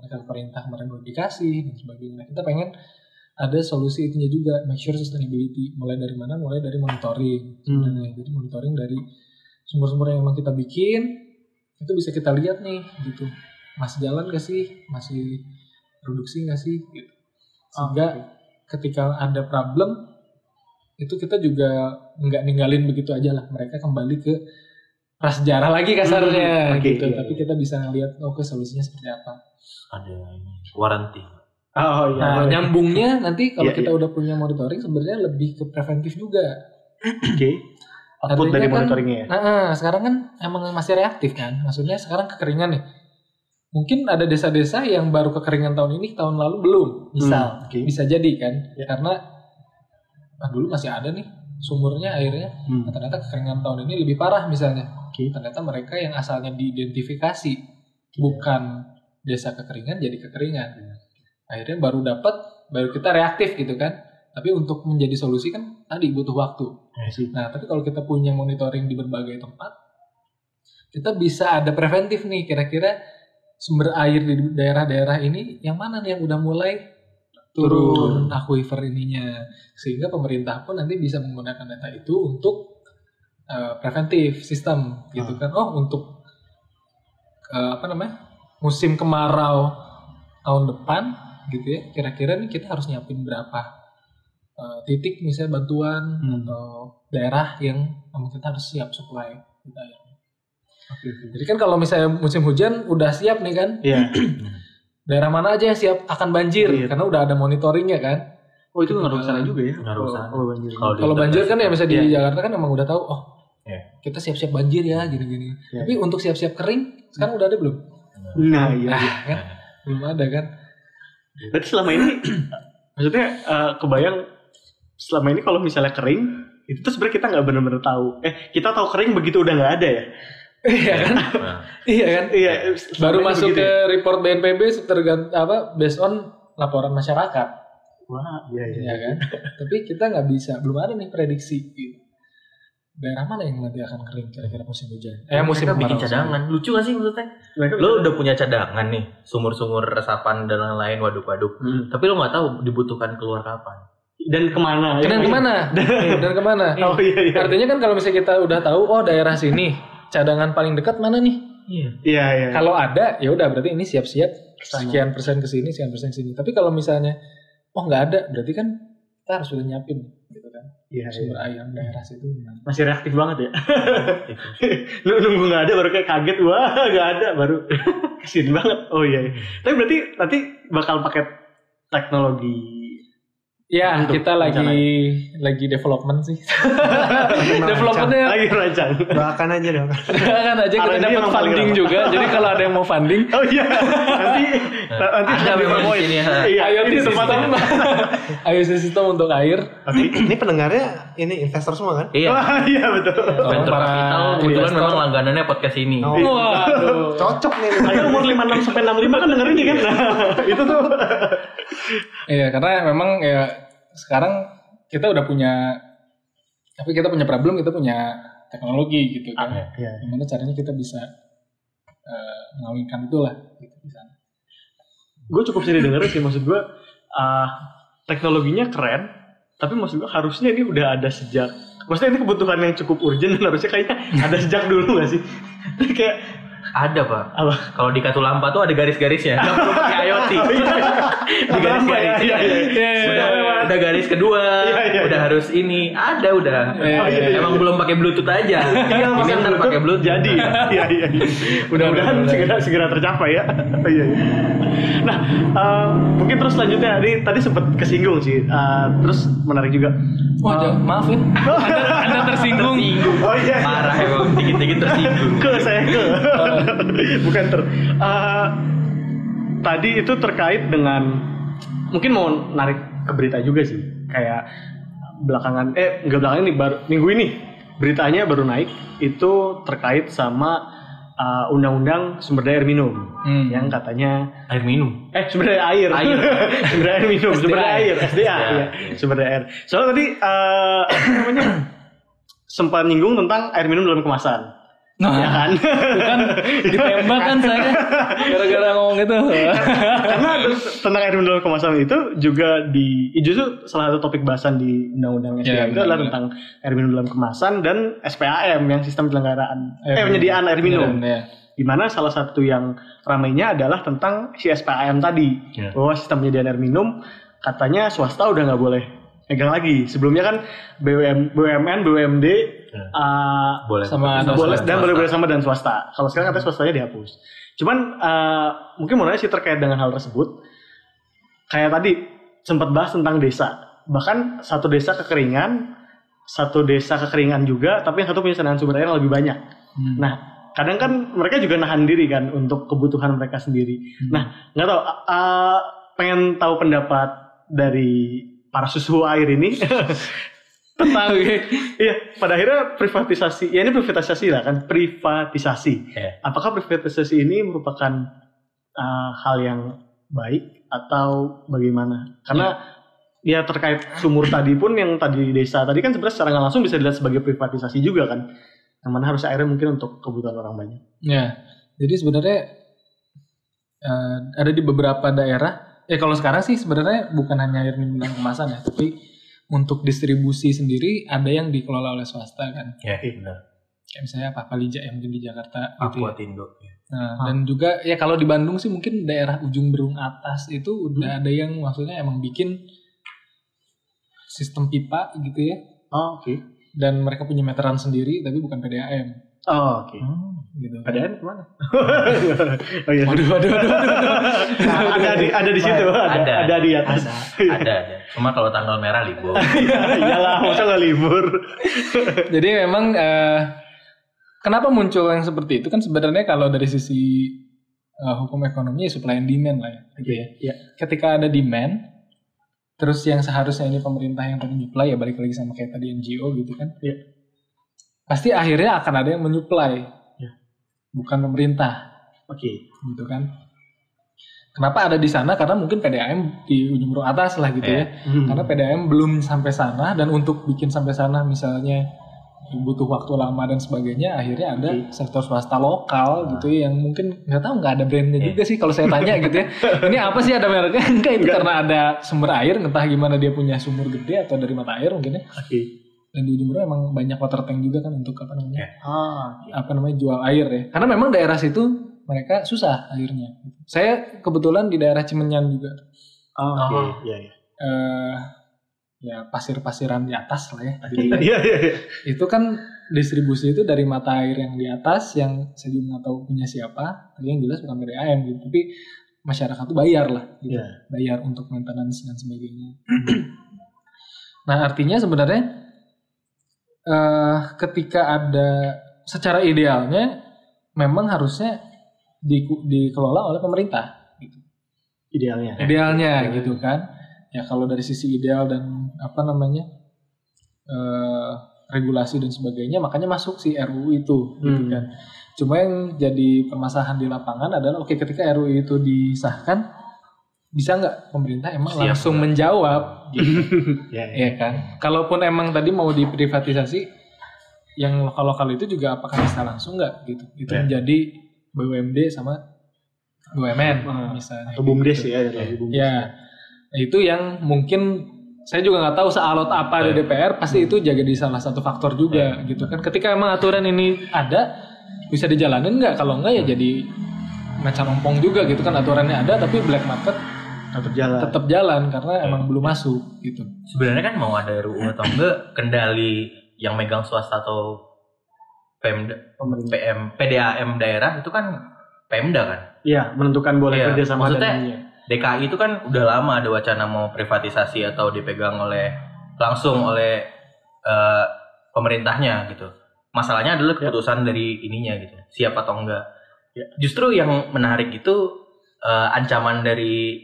Mereka perintah kemarin belum dikasih dan sebagainya. Nah, kita pengen ada solusi itunya juga, make sure sustainability. Mulai dari mana? Mulai dari monitoring. sebenarnya. Jadi monitoring dari sumber-sumber yang memang kita bikin, itu bisa kita lihat nih gitu. Masih jalan gak sih? Masih produksi gak sih? Gitu. Sehingga ketika ada problem, itu kita juga nggak ninggalin begitu aja lah. Mereka kembali ke prasejarah lagi kasarnya Hmm, oke, gitu. iya, Tapi iya. kita bisa ngeliat oh ke solusinya seperti apa. Ada ini, waranti. Oh iya. Nah, boleh. nyambungnya nanti kalau Iya, kita udah punya monitoring sebenarnya lebih ke preventif juga. Oke. Output Artinya dari kan- monitoringnya ya. Nah, ah, sekarang kan emang masih reaktif kan. Maksudnya sekarang kekeringan nih. Mungkin ada desa-desa yang baru kekeringan tahun ini, tahun lalu belum. Misal, Hmm, oke. bisa jadi kan. Ya. Karena ah, dulu masih ada nih sumurnya airnya. Hmm. Nah, ternyata kekeringan tahun ini lebih parah misalnya. Oke. Ternyata mereka yang asalnya diidentifikasi bukan desa kekeringan jadi kekeringan. Akhirnya baru dapat, baru kita reaktif gitu kan. Tapi untuk menjadi solusi kan tadi butuh waktu. Nah, tapi kalau kita punya monitoring di berbagai tempat, kita bisa ada preventif nih. Kira-kira sumber air di daerah-daerah ini yang mana nih yang udah mulai turun aquifer ininya, sehingga pemerintah pun nanti bisa menggunakan data itu untuk uh, preventif sistem, gitu kan? Oh, untuk uh, apa namanya musim kemarau tahun depan, gitu ya? Kira-kira nih kita harus nyiapin berapa uh, titik misalnya bantuan Hmm. atau daerah yang memang kita harus siap supply gitu ya. Jadi kan kalau misalnya musim hujan udah siap nih kan, Iya. daerah mana aja yang siap akan banjir Iya. karena udah ada monitoringnya kan. Oh itu ngaruh ke sana juga ya? Ngaruh ke sana. Kalau banjir. Kalau banjir kan ya misalnya di Iya. Jakarta kan emang udah tahu oh Iya. kita siap-siap banjir ya gini-gini. Iya. Tapi untuk siap-siap kering sekarang udah ada belum? Nah iya. Nah, kan belum ada kan. Berarti selama ini maksudnya eh, kebayang selama ini kalau misalnya kering itu tuh sebenarnya kita nggak benar-benar tahu. Eh kita tahu kering begitu udah nggak ada ya? Iya kan? Nah, iya kan? Iya. Baru selama ini masuk begitu ke ya? report BNPB tergant apa based on laporan masyarakat, Wah iya iya. ya kan? Tapi kita nggak bisa, belum ada nih prediksi. Gitu. Daerah mana yang nanti akan kering kira-kira musim hujan? Eh musim mereka bikin cadangan. Lucu gak sih maksudnya? Mereka Lo udah punya cadangan nih, sumur-sumur resapan dan lain-lain, waduk-waduk. Hmm. Tapi lo nggak tahu dibutuhkan keluar kapan. Dan ke mana? Dan Ya, ke mana? Dan ke mana? Oh iya iya. Artinya kan kalau misalnya kita udah tahu oh daerah sini cadangan paling dekat mana nih? Iya. Iya iya. Kalau ada ya udah berarti ini siap-siap sekian persen ke sini, sekian persen ke sini. Tapi kalau misalnya oh nggak ada, berarti kan kita harus sudah nyiapin gitu kan. Iya iya. Sumber air daerah situ gimana? Masih reaktif banget ya. Lu nunggu nggak ada baru kayak kaget wah nggak ada baru kasian banget. Oh iya. iya. Tapi berarti nanti bakal pakai teknologi Ya, Untuk kita lagi lagi development sih. Developmentnya Lagi rancang. Doakan aja dong. kan aja kita dapat funding juga. Jadi kalau ada yang mau funding, Oh iya. Nanti nanti Ada memang di sini ya. Iya, ini system, tempatnya. IoT system untuk air. Tapi ini pendengarnya ini investor semua kan? Iya. Wah, iya betul. Venture para capital kebetulan memang langganannya podcast ini. Oh. Waduh. Cocok nih. Saya umur 56 sampai 65 kan dengerin nih kan. Nah, itu tuh. Iya, karena memang ya sekarang kita udah punya tapi kita punya problem, kita punya teknologi gitu kan. Iya. Gimana caranya kita bisa eh, mengawinkan itulah gitu di sana. gue cukup sering dengerin sih maksud gue ah, teknologinya keren tapi maksud gue harusnya ini udah ada sejak maksudnya ini kebutuhan yang cukup urgent dan harusnya kayaknya ada sejak dulu gak sih kayak Ada pak. apa Kalau di Katulampa tuh ada garis-garisnya. Gak perlu pakai IoT. di garis-garisnya. Iya, iya, iya. Udah, udah garis kedua. Iya, iya, udah iya. harus ini. Ada udah. Iya, iya, iya. Emang belum pakai Bluetooth aja. Iya, ini masa ntar pakai Bluetooth. jadi iya iya iya. mudah-mudahan Udah, udah, segera segera tercapai ya iya iya nah eh, mungkin terus selanjutnya tadi tadi sempat kesinggung sih Eh, terus menarik juga Wah, jangan- maaf ya. Anda, anda tersinggung. oh iya Marah emang. Dikit-dikit tersinggung. ke saya ke bukan ter Eh, tadi itu terkait dengan mungkin mau narik ke berita juga sih kayak belakangan eh enggak belakangan ini baru minggu ini beritanya baru naik itu terkait sama uh, undang-undang sumber daya air minum Hmm. yang katanya Air minum. eh sumber daya air Air. sumber daya air minum sumber daya air SDA SDA, iya. sumber daya air soalnya tadi eh, apa namanya sempat nyinggung tentang air minum dalam kemasan Nah, ya kan bukan ditembak kan saya gara-gara ngomong itu. karena tentang air minum dalam kemasan itu juga di justru salah satu topik bahasan di undang-undang SDA Ya, itu adalah tentang air minum dalam kemasan dan SPAM yang sistem penyelenggaraan Air eh minum. penyediaan air minum Ya. di mana salah satu yang ramainya adalah tentang si SPAM tadi Ya. bahwa sistem penyediaan air minum katanya swasta udah nggak boleh megang lagi sebelumnya kan BUM, BUMN BUMD Ya. Uh, Boleh. Sama ada boleh dan boleh bersama dan swasta. Kalau sekarang katanya swastanya dihapus. Cuman eh, mungkin mau nanya sih terkait dengan hal tersebut. Kayak tadi sempat bahas tentang desa. Bahkan satu desa kekeringan, satu desa kekeringan juga, tapi yang satu punya cadangan sumber air yang lebih banyak. Hmm. Nah, kadang kan mereka juga nahan diri kan untuk kebutuhan mereka sendiri. Nah, nggak tahu. eh, pengen tahu pendapat dari para susu air ini tentang iya pada akhirnya privatisasi ya ini privatisasi lah kan privatisasi. Ya. apakah privatisasi ini merupakan uh, hal yang baik atau bagaimana? Karena ya terkait sumur tadi pun yang tadi di desa tadi kan sebenarnya secara nggak langsung bisa dilihat sebagai privatisasi juga kan yang mana harus airnya mungkin untuk kebutuhan orang banyak. Ya, jadi sebenarnya eh, ada di beberapa daerah. Ya kalau sekarang sih sebenarnya bukan hanya air minum dan kemasan ya, tapi untuk distribusi sendiri ada yang dikelola oleh swasta kan. Ya, benar. Kayak misalnya apa Palija yang mungkin di Jakarta gitu ya. Aquatindo. Nah, dan juga ya kalau di Bandung sih mungkin daerah ujung berung atas itu udah ada yang maksudnya emang bikin sistem pipa gitu ya. oh oke Dan mereka punya meteran sendiri tapi bukan PDAM oh oke gitu. PDAM ke mana oh iya Waduh, waduh, waduh, waduh. Nah, ada di ada di situ ada Ada. ada, di atas Ada, ada. Cuma kalau tanggal merah libur. Iya, iyalah masa nggak libur Jadi memang eh, kenapa muncul yang seperti itu kan sebenarnya kalau dari sisi eh, hukum ekonomi ya supply and demand lah ya, gitu ya. Iya. Ketika ada demand, terus yang seharusnya ini pemerintah yang menyuplai ya balik lagi sama kayak tadi NGO gitu kan. Iya. Pasti akhirnya akan ada yang menyuplai. Oh, bukan pemerintah oke gitu kan. Kenapa ada di sana? Karena mungkin PDAM di ujung berung atas lah gitu ya. Hmm. Karena PDAM belum sampai sana dan untuk bikin sampai sana misalnya butuh waktu lama dan sebagainya akhirnya ada Oke. sektor swasta lokal gitu ya yang mungkin nggak tahu nggak ada brandnya Iya. juga sih kalau saya tanya gitu ya ini apa sih ada mereknya enggak itu Enggak. karena ada sumber air entah gimana dia punya sumur gede atau dari mata air mungkin ya oke dan di ujung berung emang banyak water tank juga kan untuk apa namanya? Ah apa namanya jual air ya. Karena memang daerah situ mereka susah airnya. Saya kebetulan di daerah Cimenyan juga. Oh, oke Oh. iya iya. Eh ya pasir-pasiran di atas lah ya. Jadi, iya iya iya. itu kan distribusi itu dari mata air yang di atas yang saya juga nggak tahu punya siapa. Tapi yang jelas bukan dari AM gitu. Tapi masyarakat tuh bayar lah gitu. Iya. bayar untuk maintenance dan sebagainya. Nah artinya sebenarnya eh ketika ada secara idealnya memang harusnya di- dikelola oleh pemerintah. Gitu. Idealnya. Idealnya gitu kan. Ya kalau dari sisi ideal dan apa namanya eh regulasi dan sebagainya makanya masuk si RUU itu gitu Hmm. kan. Cuma yang jadi permasalahan di lapangan adalah oke ketika RUU itu disahkan bisa nggak pemerintah emang Siap langsung nggak? menjawab gitu. Ya, ya. Iya kan. Kalaupun emang tadi mau diprivatisasi, yang lokal-lokal itu juga apakah bisa langsung nggak gitu? Itu Ya. menjadi BUMD sama BUMN Ah, misalnya. Atau bumdes gitu. ya, ya. bumdes. Ya, nah, itu yang mungkin saya juga nggak tahu sealot apa di Ya. DPR, pasti itu jadi salah satu faktor juga gitu kan. Ketika emang aturan ini ada, bisa dijalanin nggak? Kalau nggak ya jadi macam ompong juga gitu kan aturannya ada tapi black market Tetap jalan. tetap jalan karena emang belum masuk gitu. Sebenarnya kan mau ada RUU atau enggak kendali yang megang swasta atau Pemda, PM, PDAM daerah itu kan Pemda kan. Iya, menentukan boleh Iya, kerja sama maksudnya- dan. DKI itu kan udah lama ada wacana mau privatisasi atau dipegang oleh langsung oleh eh, pemerintahnya gitu. Masalahnya adalah keputusan dari ininya gitu, siap atau enggak. Ya. Justru yang menarik itu eh, ancaman dari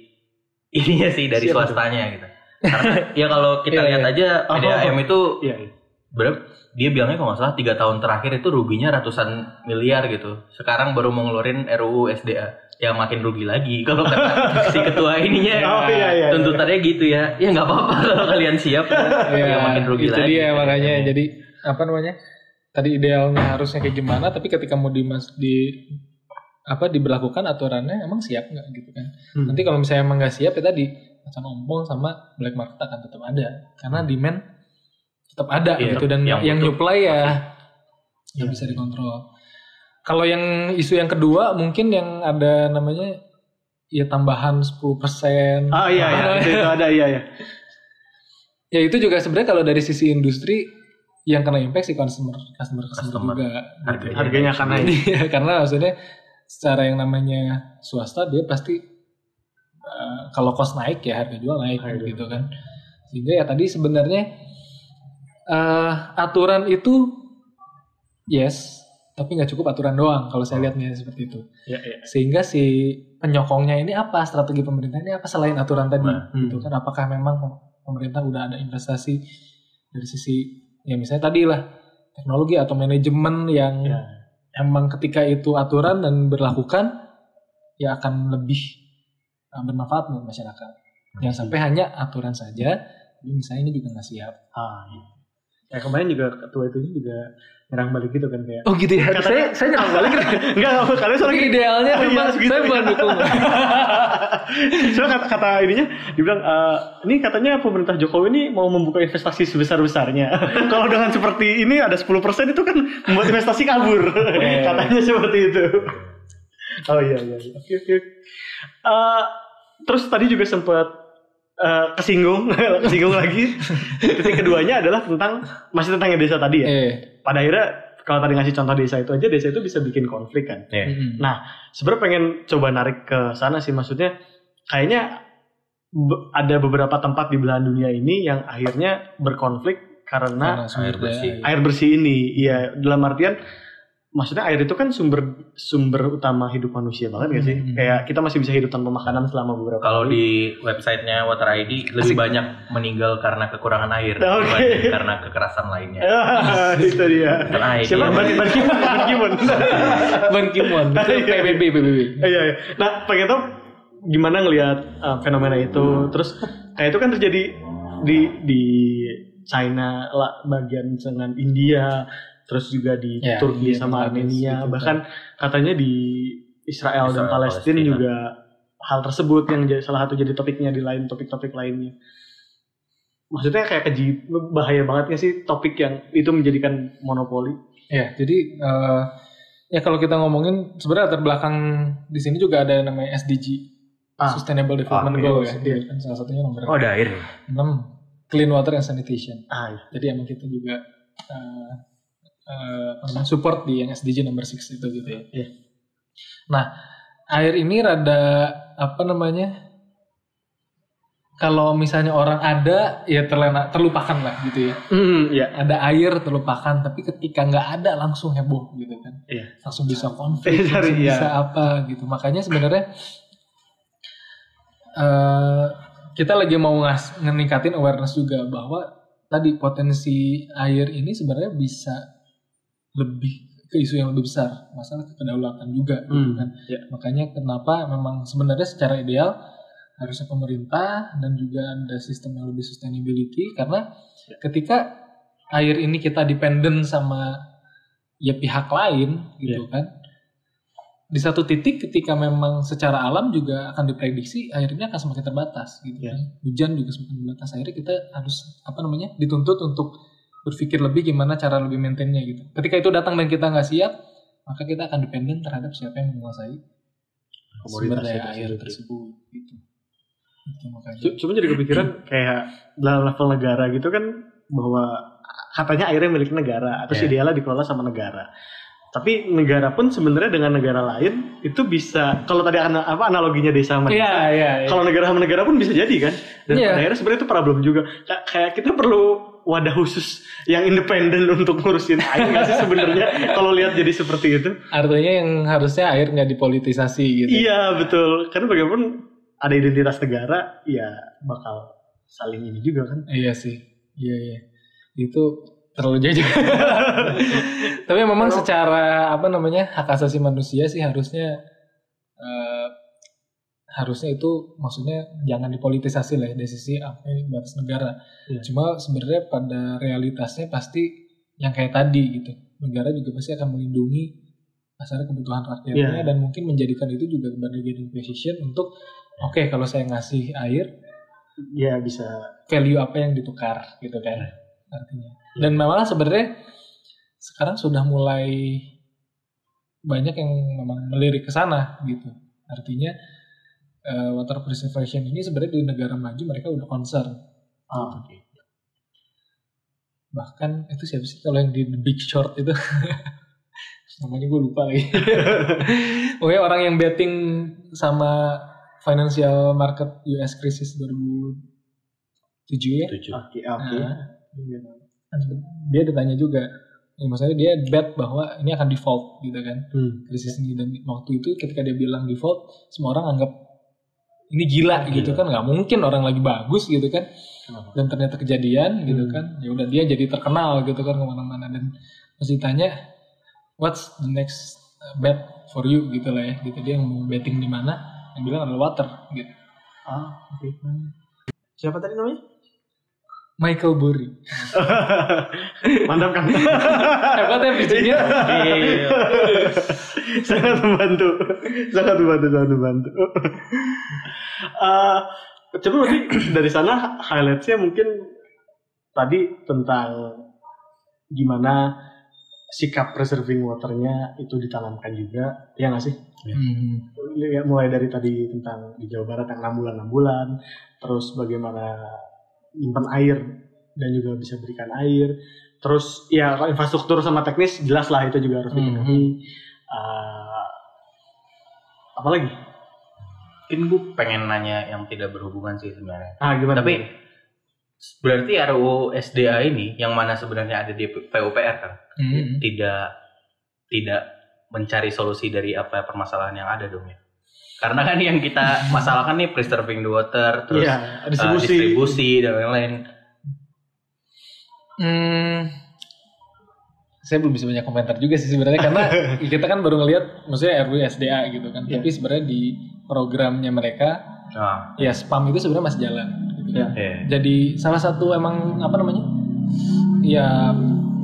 ininya sih dari Siapa tuh? swastanya gitu. Karena ya kalau kita Iya, lihat iya. aja Oh. PDAM itu Iya, iya. berapa dia bilangnya kalau nggak salah tiga tahun terakhir itu ruginya ratusan miliar gitu sekarang baru mau ngeluarin RUU SDA yang makin rugi lagi kalau kata si ketua ininya Oh iya iya. tuntutannya gitu ya ya nggak apa-apa kalau kalian siap ya makin rugi itu lagi dia makanya jadi apa namanya tadi idealnya harusnya kayak gimana tapi ketika mau dimas di apa diberlakukan aturannya emang siap nggak gitu kan Hmm. nanti kalau misalnya emang nggak siap ya tadi macam ompong sama black market akan tetap ada karena demand tetap ada Iya, gitu dan yang yang, butuh. nyuplai ya nggak bisa dikontrol kalau yang isu yang kedua mungkin yang ada namanya ya tambahan 10% Ah iya iya, itu, itu ada iya iya. ya itu juga sebenarnya kalau dari sisi industri yang kena impact si customer customer customer, Customer. juga Harganya. Harganya akan naik. Iya, karena maksudnya secara yang namanya swasta dia pasti uh, kalau cost naik ya harga jual naik Harga gitu kan. Sehingga ya tadi sebenarnya uh, aturan itu yes tapi nggak cukup aturan doang kalau saya lihatnya seperti itu. Iya iya. sehingga si penyokongnya ini apa strategi pemerintah ini apa selain aturan tadi Nah, gitu kan. Apakah memang pem- pemerintah udah ada investasi dari sisi ya misalnya tadi lah teknologi atau manajemen yang Ya. Emang ketika itu aturan dan berlakukan ya akan lebih uh, bermanfaat buat masyarakat. Jangan sampai hanya aturan saja tapi misalnya ini juga nggak siap. Ah iya. Ya kemarin juga ketua itu juga nyerang balik gitu kan kayak. oh gitu ya Katanya- saya nyerang balik Enggak, enggak, kalian soalnya idealnya Oh, iya, memang segitu, saya bukan iya. dukung Soalnya kata, kata ininya dibilang eh, ini katanya pemerintah Jokowi ini mau membuka investasi sebesar-besarnya. Kalau dengan seperti ini ada 10% itu kan membuat investasi kabur. katanya seperti itu. Oh iya iya. iya. Oke oke. Eh, terus tadi juga sempat eh, kesinggung, kesinggung lagi. Titik keduanya adalah tentang masih tentang yang desa tadi ya. eh Pada akhirnya kalau tadi ngasih contoh desa itu aja, desa itu bisa bikin konflik kan. Iya. mm-mm. Nah, sebenarnya pengen coba narik ke sana sih maksudnya kayaknya be- ada beberapa tempat di belahan dunia ini yang akhirnya berkonflik karena Karena air bersih. air bersih ini. Iya, dalam artian maksudnya air itu kan sumber sumber utama hidup manusia banget gak sih? Hmm. Kayak kita masih bisa hidup tanpa makanan selama beberapa Kalau di websitenya Water ID lebih banyak meninggal karena kekurangan air Oke. dibanding karena kekerasan lainnya. Ah, itu dia. ID. Siapa? Ban Ban Ki-moon, Ban. Ban Ki-moon itu Iya, iya. PBB PBB Iya, iya. Nah, pengen tau gimana ngelihat uh, fenomena itu. Terus kayak itu kan terjadi di di China lah, bagian dengan India, terus juga di Ya, Turki India, sama Armenia, gitu kan. bahkan katanya di Israel, dan Israel, Palestina Palestina. juga hal tersebut yang jadi salah satu jadi topiknya di lain topik-topik lainnya. Maksudnya kayak keji bahaya banget nggak sih topik yang itu menjadikan monopoli? Ya, jadi eh, ya kalau kita ngomongin sebenarnya latar belakang di sini juga ada yang namanya SDG, Ah. Sustainable Development Ah, Goal iya, ya. iya. Kan salah satunya nomor Oh ada air. ya? 6 Clean Water and Sanitation. Ah, iya. Jadi emang kita juga eh, namanya, support di yang SDG nomor 6 itu gitu ya. Iya. Nah, air ini rada apa namanya? kalau misalnya orang ada ya terlena terlupakan lah gitu ya. Hmm, ya. Ada air terlupakan, tapi ketika nggak ada langsung heboh gitu kan. Iya. Langsung bisa konflik, Cari, langsung iya. bisa apa gitu. Makanya sebenarnya eh kita lagi mau ngas ngeningkatin awareness juga bahwa tadi potensi air ini sebenarnya bisa lebih ke isu yang lebih besar, masalah kedaulatan juga gitu Hmm, kan. ya. Makanya kenapa memang sebenarnya secara ideal harusnya pemerintah dan juga ada sistem yang lebih sustainability karena Ya. ketika air ini kita dependen sama ya pihak lain gitu Ya. kan di satu titik ketika memang secara alam juga akan diprediksi airnya akan semakin terbatas gitu Ya. kan hujan juga semakin terbatas akhirnya kita harus apa namanya dituntut untuk berpikir lebih gimana cara lebih maintainnya gitu ketika itu datang dan kita nggak siap maka kita akan dependen terhadap siapa yang menguasai sumber daya itu air tersebut gitu itu makanya Cuma jadi kepikiran kayak dalam level negara gitu kan bahwa katanya airnya milik negara atau Iya. idealnya dikelola sama negara. Tapi negara pun sebenarnya dengan negara lain itu bisa kalau tadi ana- apa analoginya desa sama desa. iya iya iya. Kalau negara sama negara pun bisa jadi kan. Dan pada akhirnya sebenarnya itu problem juga. Ka- Kayak kita perlu wadah khusus yang independen untuk ngurusin air nggak sih sebenarnya kalau lihat jadi seperti itu. artinya yang harusnya air nggak dipolitisasi gitu Iya betul. Karena bagaimanapun ada identitas negara, ya bakal saling ini juga kan. Iya sih, iya iya. Itu terlalu jauh. juga. Tapi memang secara apa namanya hak asasi manusia sih harusnya eh, harusnya itu maksudnya jangan dipolitisasi lah ya dari sisi apa yang batas negara. Iya. Cuma sebenarnya pada realitasnya pasti yang kayak tadi gitu. Negara juga pasti akan melindungi pasar kebutuhan rakyatnya Iya. dan mungkin menjadikan itu juga bargaining position untuk oke kalau saya ngasih air Ya bisa. value apa yang ditukar gitu kan artinya dan malah sebenarnya sekarang sudah mulai banyak yang memang melirik ke sana gitu artinya eh, water preservation ini sebenarnya di negara maju mereka udah concern Ah, bahkan itu siapa sih kalau yang di The Big Short itu namanya gue lupa lagi pokoknya orang yang betting sama financial market US crisis 2007 ya Tujuh. Oke, oke. Nah, Iya. kan dia ditanya juga ya maksudnya dia bet bahwa ini akan default gitu kan Hmm. krisis ini dan waktu itu ketika dia bilang default semua orang anggap ini gila gitu kan nggak mungkin orang lagi bagus gitu kan Kenapa? dan ternyata kejadian gitu Hmm. kan ya udah dia jadi terkenal gitu kan ke mana-mana dan pas ditanya what's the next bet for you gitu lah ya gitu dia mau betting di mana yang bilang adalah water gitu Ah, oke. Siapa tadi namanya? Michael Burry Mantap kan? hebat ya bridgingnya sangat membantu, sangat membantu, sangat membantu. Eh, coba berarti dari sana highlightsnya mungkin tadi tentang gimana sikap preserving waternya itu ditanamkan juga, ya nggak sih? Hmm. Ya, mulai dari tadi tentang di Jawa Barat yang 6 bulan 6 bulan, terus bagaimana nyimpan air dan juga bisa berikan air, terus ya kalau infrastruktur sama teknis jelas lah itu juga harus Hmm. dipenuhi. Eh, apalagi? Mungkin gue pengen nanya yang tidak berhubungan sih sebenarnya. Ah gimana? Tapi berarti RUU SDA ini yang mana sebenarnya ada di PUPR kan Hmm. tidak tidak mencari solusi dari apa permasalahan yang ada dong ya. Karena kan yang kita masalahkan nih preserving the water, terus Iya, uh, distribusi. distribusi dan lain-lain. Hmm, saya belum bisa banyak komentar juga sih sebenarnya karena kita kan baru ngelihat maksudnya RW SDA gitu kan. Iya. Tapi sebenarnya di programnya mereka Nah, ya spam itu sebenarnya masih jalan. Gitu. Iya. eh. Jadi salah satu emang apa namanya? Ya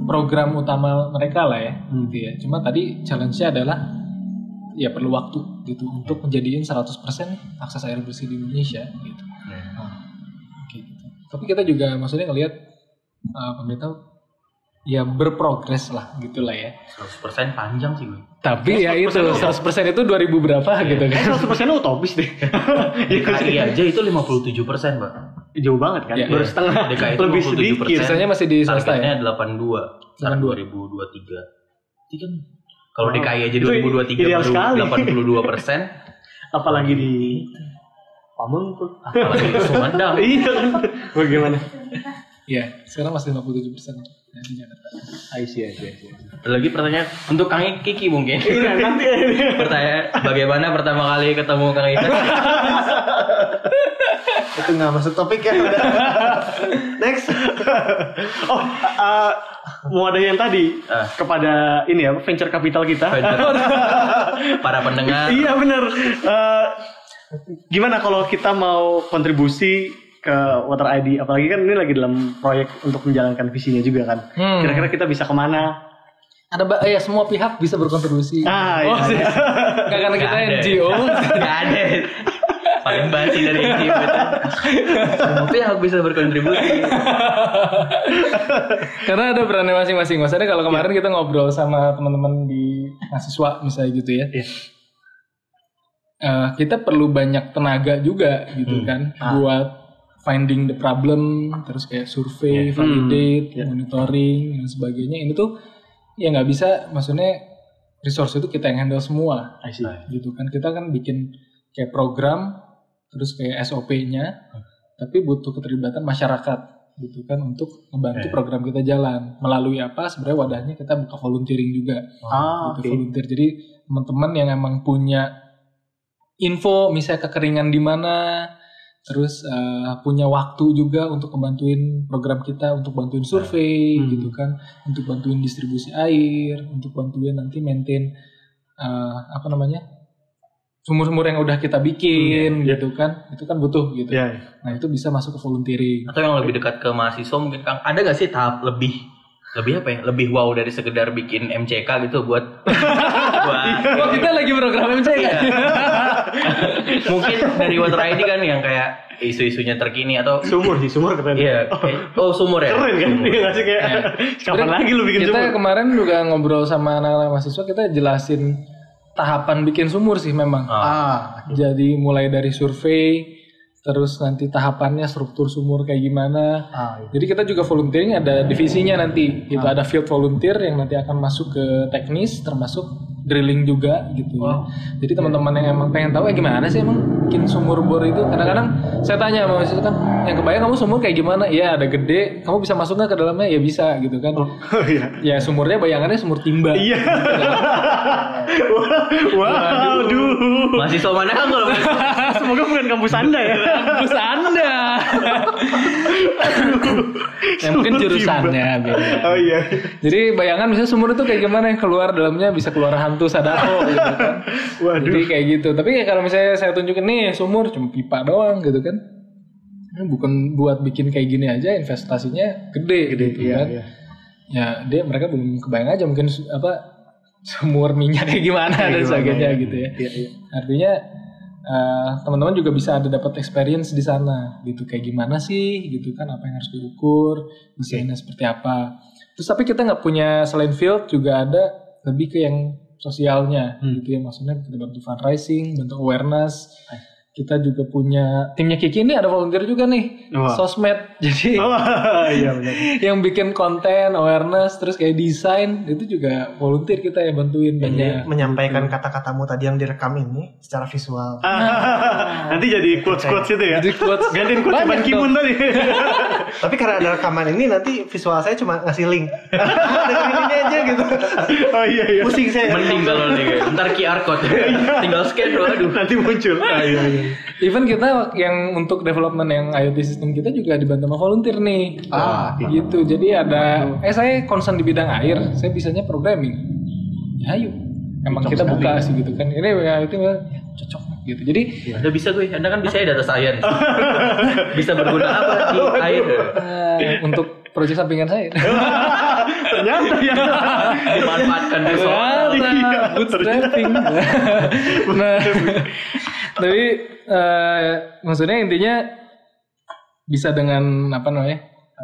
program utama mereka lah ya, Hmm. gitu ya. Cuma tadi challenge-nya adalah ya perlu waktu gitu untuk menjadiin 100% nih akses air bersih di Indonesia gitu. Kayak gitu. Tapi kita juga maksudnya ngelihat uh, pemerintah ya berprogres lah gitulah ya. 100% panjang sih gue. Tapi ya itu 100% itu 2000 berapa gitu kan. Eh, 100% utopis deh. Iya, DKI aja itu 57%, Pak. Jauh banget kan? Iya. Baru setengah. DKI itu lebih 57%. sedikit. Sisanya masih di swasta ya. Targetnya 82 saat 82. 2023. Jadi kan kalau Wow. DKI aja Itu 2023 ideal baru sekali. 82 persen, Apalagi di Pamun tuh. apalagi Sumedang iya kan. Bagaimana? Iya, sekarang masih 57 persen di Jakarta. I see, I see, I see. Ada lagi pertanyaan untuk Kang Kiki mungkin Iya, nanti pertanyaan bagaimana pertama kali ketemu Kang Ita Itu nggak masuk topik ya. udah. Next. Oh, uh, mau ada yang tadi Ah. kepada ini ya venture capital kita. para pendengar iya benar. Eh, gimana kalau kita mau kontribusi ke Water ID? Apalagi kan ini lagi dalam proyek untuk menjalankan visinya juga kan. Hmm. Kira-kira kita bisa ke mana? Ada ba- ya semua pihak bisa berkontribusi. Ah, oh, iya. Nggak karena kita. NGO. Nggak ada paling basi dari NGO itu semua pihak bisa berkontribusi karena ada perannya masing-masing. Maksudnya kalau kemarin kita ngobrol sama teman-teman di mahasiswa misalnya gitu ya. Iya. Eh, kita perlu banyak tenaga juga gitu kan buat finding the problem, terus kayak survei, validate, monitoring dan sebagainya. Ini tuh ya nggak bisa, maksudnya resource itu kita yang handle semua I see. gitu kan kita kan bikin kayak program terus kayak SOP-nya tapi butuh keterlibatan masyarakat gitu kan untuk membantu program kita jalan melalui apa sebenarnya wadahnya kita buka volunteering juga Ah, gitu oke. volunteer jadi teman-teman yang emang punya info misalnya kekeringan di mana terus eh, punya waktu juga untuk ngebantuin program kita untuk bantuin survei Hmm. gitu kan untuk bantuin distribusi air untuk bantuin nanti maintain eh, apa namanya sumur-sumur yang udah kita bikin Iya. gitu kan itu kan butuh gitu Iya. nah itu bisa masuk ke volunteering atau yang lebih dekat ke mahasiswa mungkin Kang ada nggak sih tahap lebih lebih apa ya lebih wow dari sekedar bikin MCK gitu buat buat Oh kita lagi program MCK Iya. mungkin dari Water ID kan yang kayak isu-isunya terkini atau Sumur sih, sumur keren. iya kayak- oh sumur ya Keren kan? Sumur. Iya sih kayak Ya. kapan lagi lu bikin kita sumur? kemarin juga ngobrol sama anak-anak mahasiswa kita jelasin tahapan bikin sumur sih memang. Ah. Ah, Jadi mulai dari survei, terus nanti tahapannya struktur sumur kayak gimana. ah, Jadi kita juga volunteering ada divisinya nanti. Itu ada field volunteer yang nanti akan masuk ke teknis termasuk drilling juga gitu ya. Jadi teman-teman yang emang pengen tahu ya gimana sih emang bikin sumur bor itu. Kadang-kadang saya tanya sama mahasiswa kan, yang kebayang kamu sumur kayak gimana? Iya ada gede, kamu bisa masuk nggak ke dalamnya? Ya bisa gitu kan. Oh iya. Ya sumurnya bayangannya sumur timba. Iya. Wah, Waduh. mahasiswa mana kan kalau Semoga bukan kampus Anda ya. Kampus Anda. Ya mungkin jurusannya beda. Oh iya. Jadi bayangan misalnya sumur itu kayak gimana yang keluar dalamnya bisa keluar hantu sadako gitu kan. Waduh. Jadi kayak gitu. Tapi ya kalau misalnya saya tunjukin nih sumur cuma pipa doang gitu kan. Ini bukan buat bikin kayak gini aja investasinya gede, Gede, gitu iya, kan. iya. Ya dia mereka belum kebayang aja mungkin apa sumur minyak kayak gimana dan gimana, sebagainya iya. gitu ya. Iya, iya. Artinya eh, teman-teman juga bisa ada dapat experience di sana gitu kayak gimana sih gitu kan apa yang harus diukur desainnya seperti apa. Terus tapi kita nggak punya selain field juga ada lebih ke yang sosialnya Hmm. gitu ya maksudnya kita bantu fundraising, bantu awareness. Kita juga punya timnya Kiki ini ada volunteer juga nih Wah. sosmed jadi Oh iya benar. yang bikin konten awareness terus kayak desain itu juga volunteer kita ya bantuin Jadi banyak menyampaikan kata-katamu tadi yang direkam ini secara visual. Nanti jadi quotes quotes itu ya. Jadi quotes Gantiin quotes Ban Ki-moon tadi. Tapi karena ada rekaman ini nanti visual saya cuma ngasih link. Ah, Dengerin ini aja gitu. oh iya iya. Pusing saya. mending kalau nih ntar QR code tinggal scan doang aduh Nanti muncul. Ah, iya iya. Even kita yang untuk development yang IoT system kita juga dibantu sama volunteer nih. Ah, gitu. Jadi ada eh saya concern di bidang air, saya bisanya programming. Ya ayo. Emang kita buka sih gitu kan. Ini ya itu ya, cocok gitu. Jadi Anda bisa gue, Anda kan bisa ya data science. bisa berguna apa di air? eh, untuk proyek sampingan saya. Ternyata ya. Dimanfaatkan. Iya, bootstrapping. nah, tapi eh, maksudnya intinya bisa dengan apa namanya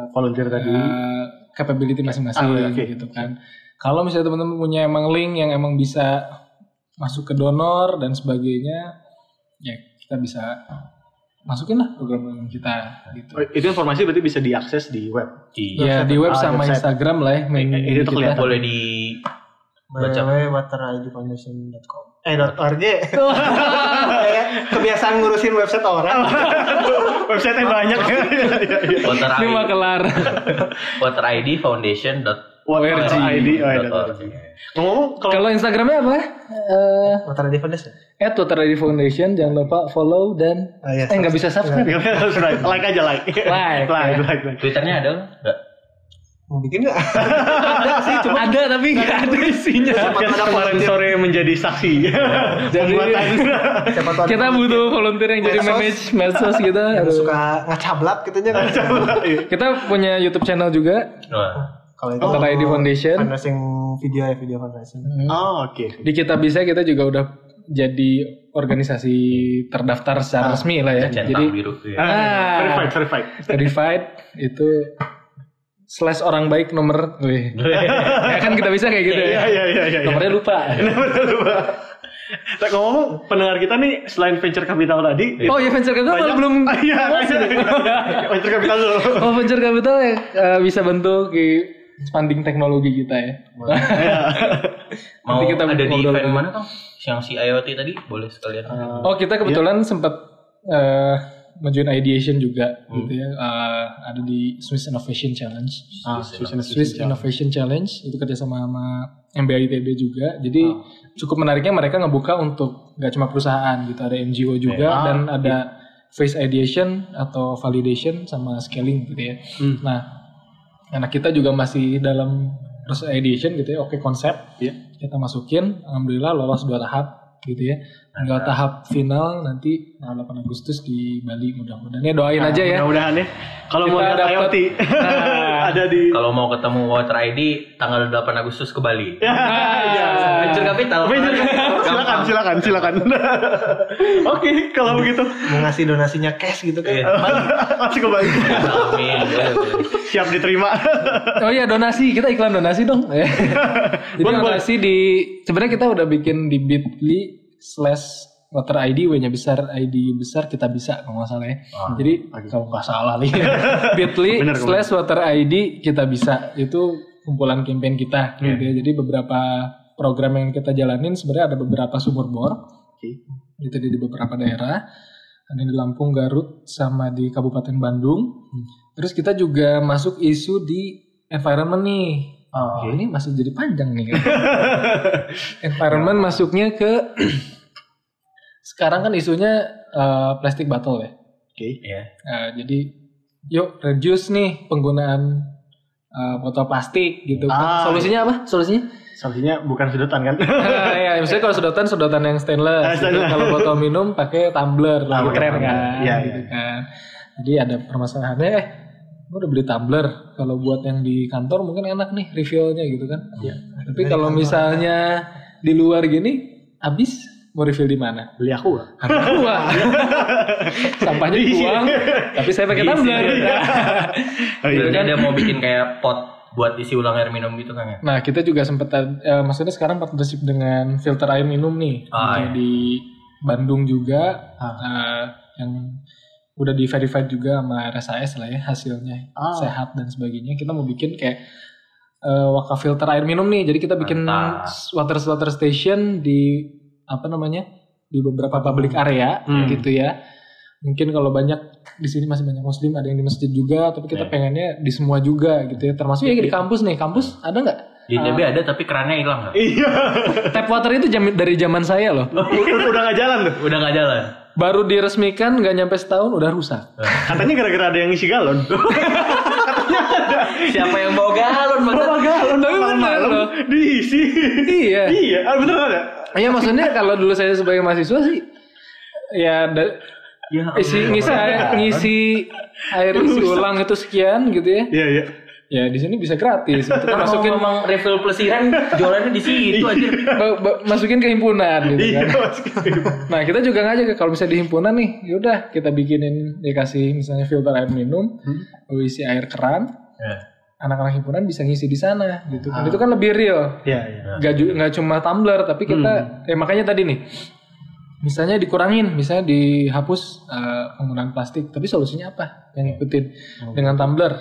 Volunteer tadi. eh, capability masing-masing Ah, oke. gitu kan. Kalau misalnya teman-teman punya emang link yang emang bisa masuk ke donor dan sebagainya, ya kita bisa masukin lah program kita gitu. Oh, itu informasi berarti bisa diakses di web. Ya di web Ah, sama website. Instagram lah ya. main Eh, eh, itu kelihatan. Boleh di baca. www.wateridfoundation.com Eh .org. Kayak kebiasaan ngurusin website orang. Website-nya banyak. Iya, iya, iya. Voter Ini ID, mah kelar. voter ID Foundation. ID. Oh. Ngomong kalau Kalau Instagramnya apa? Eh, Motor di Foundation. at Twitter ID Foundation jangan lupa follow dan Oh, eh nggak bisa subscribe. like aja like. Like, like, ya. like, like. Twitternya ada nggak? Mau bikin nggak? ada sih, cuma ada tapi nggak ada isinya. Podcast kemarin sore menjadi saksi. Jadi. Siapa tahu kita butuh volunteer yang jadi manage medsos kita. yang suka ngacablak gitu nya kan. Kita punya YouTube channel juga. Kalau itu Twitter ID Foundation. fundraising video ya video fundraising. Oh, oke. Di kita bisa kita juga udah jadi organisasi terdaftar secara resmi lah ya. Jadi biru. Iya. Ah. Verified, verified. verified itu slash orang baik nomor, wih. ya kan kita bisa kayak gitu Iya, ya. iya, iya, iya. Nomornya lupa. Tak ngomong pendengar kita nih selain venture capital tadi, Oh ya venture capital Banyak- belum. Iya, venture capital dulu. Oh venture capital ya eh, bisa bentuk di funding teknologi kita ya. Mau Nanti kita ada di event mana Kang? Yang si IoT tadi boleh sekalian. Oh kita kebetulan sempat eh menjoin ideation juga gitu ya. Eh, ada di Swiss Innovation Challenge. Ah, Swiss Innovation Challenge itu kerjasama sama MBA ITB juga. Jadi cukup menariknya mereka ngebuka untuk nggak cuma perusahaan gitu, ada NGO juga Ah, dan ada face ideation atau validation sama scaling gitu ya. Hmm. Nah, anak kita juga masih dalam proses ideation gitu ya. Oke konsep, Iya. kita masukin. Alhamdulillah lolos dua tahap gitu ya. Tinggal tahap final nanti tanggal 8 Agustus di Bali mudah-mudahan ya doain aja ya. Mudah-mudahan ya. Kalau mau lihat dapet- IoT Nah. ada di Kalau mau ketemu Water ID tanggal 8 Agustus ke Bali. Ya, ya. Venture capital. Venture capital. silakan, silakan, silakan. Oke, kalau begitu Mau ngasih donasinya cash gitu kan. Iya. masih kembali. Amin. Boleh, boleh. Siap diterima. Oh iya donasi, kita iklan donasi dong. Jadi Boleh, donasi di sebenarnya kita udah bikin di Bitly slash Water ID W-nya besar, ID besar kita bisa kalau nggak salah ya. Jadi kalau nggak salah nih, Bitly slash Water ID kita bisa itu kumpulan campaign kita. Hmm. Gitu ya. Jadi beberapa program yang kita jalanin sebenarnya ada beberapa sumur bor. Oke. Itu di beberapa daerah. Ada di Lampung, Garut, sama di Kabupaten Bandung. Terus kita juga masuk isu di environment nih. Oh. Oke, ini masih jadi panjang nih. kan. environment masuknya ke sekarang kan isunya eh, plastic bottle ya. Oke. Iya. Eh, jadi yuk reduce nih penggunaan eh, botol plastik gitu kan. Ah, Solusinya apa? Solusinya? Solusinya bukan sedotan kan? Ah, ya, misalnya kalau sedotan sedotan yang stainless. Ah, gitu. stainless. Kalau botol minum pakai tumbler, Ah, lebih keren tumbler. kan. Iya, gitu iya. kan. Jadi ada permasalahannya eh gue udah beli tumbler. Kalau buat yang di kantor mungkin enak nih refillnya gitu kan. Iya. Tapi kalau misalnya di luar gini habis mau refill di mana? Beli aku lah. Buang. Sampahnya Diisi. dibuang, tapi saya pakai tumbler. Oh, iya. Berarti ada mau bikin kayak pot buat isi ulang air minum gitu kan ya? Nah, kita juga sempat eh, maksudnya sekarang partnership dengan filter air minum nih. Ah, iya. Di Bandung juga eh, yang udah di verified juga sama RSAS lah ya hasilnya Ah. sehat dan sebagainya. Kita mau bikin kayak eh, wakaf filter air minum nih. Jadi kita bikin Mantap. water water station di apa namanya? di beberapa public area Hmm. gitu ya. Mungkin kalau banyak di sini masih banyak muslim, ada yang di masjid juga, tapi kita Iya. pengennya di semua juga gitu ya. Termasuk ya di kampus nih. Kampus ada nggak? Di ITB ada tapi kerannya hilang nggak? Iya. Tap water itu jam- dari zaman saya loh. Udah udah nggak jalan tuh. Udah nggak jalan. Baru diresmikan nggak nyampe setahun udah rusak. Katanya gara-gara ada yang ngisi galon. Siapa yang bawa galon? Bawa galon Tapi bener malam-malam loh. diisi. Iya. Iya, ah, bener ada. Iya maksudnya kalau dulu saya sebagai mahasiswa sih ya da- Ya, isi ngisi air, ngisi air isi ulang itu sekian gitu ya. Iya, iya. Ya di sini bisa gratis. Kan masukin memang refill pelesiran jualannya di situ aja. ba- ba- masukin ke himpunan gitu Iya, kan. Nah kita juga ngajak kalau misalnya di himpunan nih, yaudah kita bikinin dikasih misalnya filter air minum, Hmm. isi air keran, Ya. anak-anak himpunan bisa ngisi di sana gitu kan. Itu kan lebih real. Iya, iya. Nggak ju- nggak cuma tumbler tapi kita Hmm. ya makanya tadi nih. Misalnya dikurangin, misalnya dihapus eh, penggunaan plastik, tapi solusinya apa? Yang ngikutin Hmm. dengan tumbler.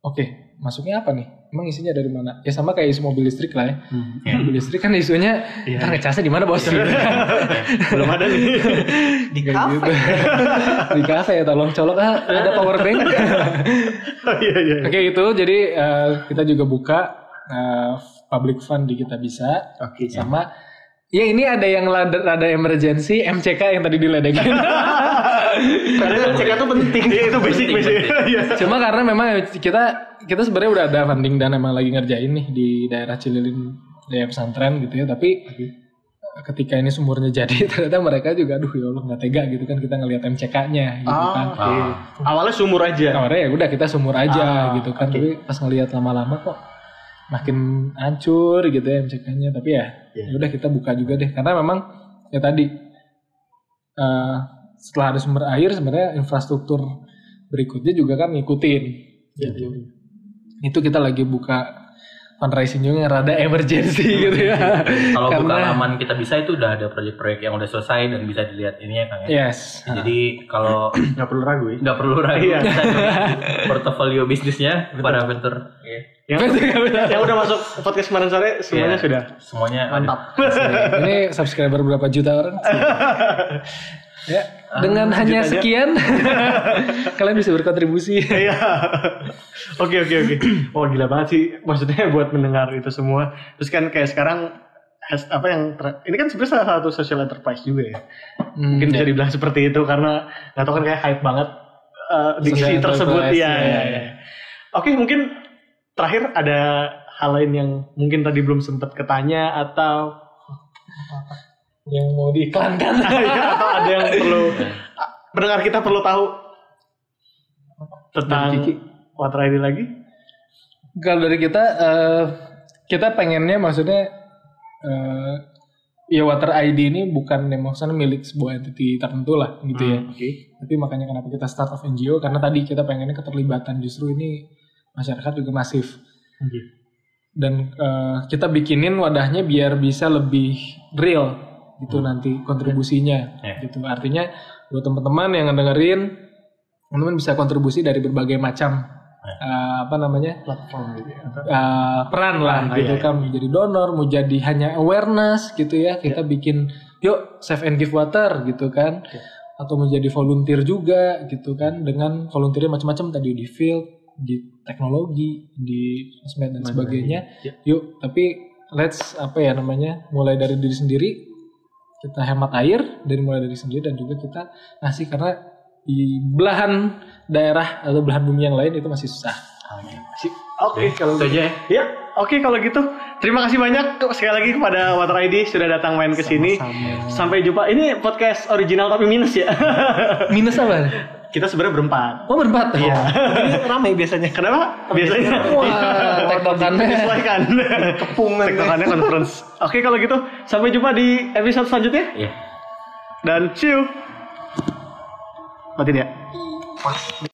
Oke, masuknya apa nih? Emang isinya dari mana? Ya sama kayak isu mobil listrik lah ya. Ya. Mobil listrik kan isunya Iya. kita ngecasnya di mana bos? Kan. Belum ada nih. Di Kayak kafe. gitu. di kafe ya tolong colok ah, ada power bank. Oh, iya iya. Oke itu jadi eh, kita juga buka eh, public fund di kita bisa Oke. sama ya ini ada yang rada, rada emergency MCK yang tadi diledekin. Karena cek itu penting. Iya itu basic Penting, basic. penting. Iya. Cuma karena memang kita kita sebenarnya udah ada funding dan emang lagi ngerjain nih di daerah Cililin daerah pesantren gitu ya. Tapi ketika ini sumurnya jadi ternyata mereka juga aduh ya Allah nggak tega gitu kan kita ngelihat MCK-nya gitu Ah, kan. oke. Awalnya sumur aja. Awalnya ya udah kita sumur aja Ah, gitu kan. oke. Tapi pas ngelihat lama-lama kok makin hancur gitu ya MCK-nya. Tapi ya Iya. ya udah kita buka juga deh karena memang ya tadi eh, setelah ada sumber air sebenarnya infrastruktur berikutnya juga kan ngikutin gitu. Itu kita lagi buka fundraising juga yang rada emergency gitu ya. Kalau buka Karena- laman kita bisa itu udah ada proyek-proyek yang udah selesai dan bisa dilihat ini ya Kang ya. Yes. Jadi kalau Nggak perlu ragu ya. nggak perlu ragu Iya. portofolio bisnisnya para venture Iya. Yang, yang udah masuk podcast kemarin sore semuanya Iya. sudah semuanya ada. mantap. Ini subscriber berapa juta orang? ya, dengan hanya sekian kalian bisa berkontribusi. Iya. Oke oke oke. Oh gila banget sih. Maksudnya buat mendengar itu semua. Terus kan kayak sekarang has- apa yang ter- ini kan sebenarnya salah satu social enterprise juga ya. Hmm, Mungkin bisa ya. dibilang seperti itu karena nggak tahu kan kayak hype banget uh, diksi tersebut ya. ya, ya. Oke mungkin terakhir ada hal lain yang mungkin tadi belum sempat ketanya atau yang mau diiklankan. atau ada yang perlu pendengar kita perlu tahu tentang. Water ID lagi? Kalau dari kita, eh, kita pengennya maksudnya eh, ya Water ID ini bukan ya, maksudnya milik sebuah entity tertentu lah gitu ya. Hmm, Oke. Tapi makanya kenapa kita start of NGO karena tadi kita pengennya keterlibatan justru ini masyarakat juga masif. Oke. dan eh, kita bikinin wadahnya biar bisa lebih real gitu nanti kontribusinya Ya. gitu. Artinya buat teman-teman yang ngedengerin teman-teman bisa kontribusi dari berbagai macam eh, apa namanya Platform gitu ya. eh, peran lah gitu iya, kan. mau jadi donor mau jadi hanya awareness gitu ya. Kita bikin yuk save and give water gitu kan. Atau menjadi volunteer juga gitu kan. Dengan volunteernya macam-macam tadi di field di teknologi di sosmed dan sebagainya. Ya. yuk tapi let's apa ya namanya mulai dari diri sendiri kita hemat air dari mulai dari sendiri dan juga kita ngasih karena di belahan daerah atau belahan bumi yang lain itu masih susah. Oke kalau Itu aja ya. Ya, oke kalau gitu. Terima kasih banyak sekali lagi kepada Water ID sudah datang main ke sini. Sampai jumpa. Ini podcast original tapi minus ya. minus apa Kita sebenarnya berempat. oh berempat Iya. Ini ramai biasanya. Kenapa? Biasanya Wah, tektokannya. disesuaikan. Kepungan. Tektokannya conference. Oke kalau gitu, sampai jumpa di episode selanjutnya Iya. dan see you. Mati dia.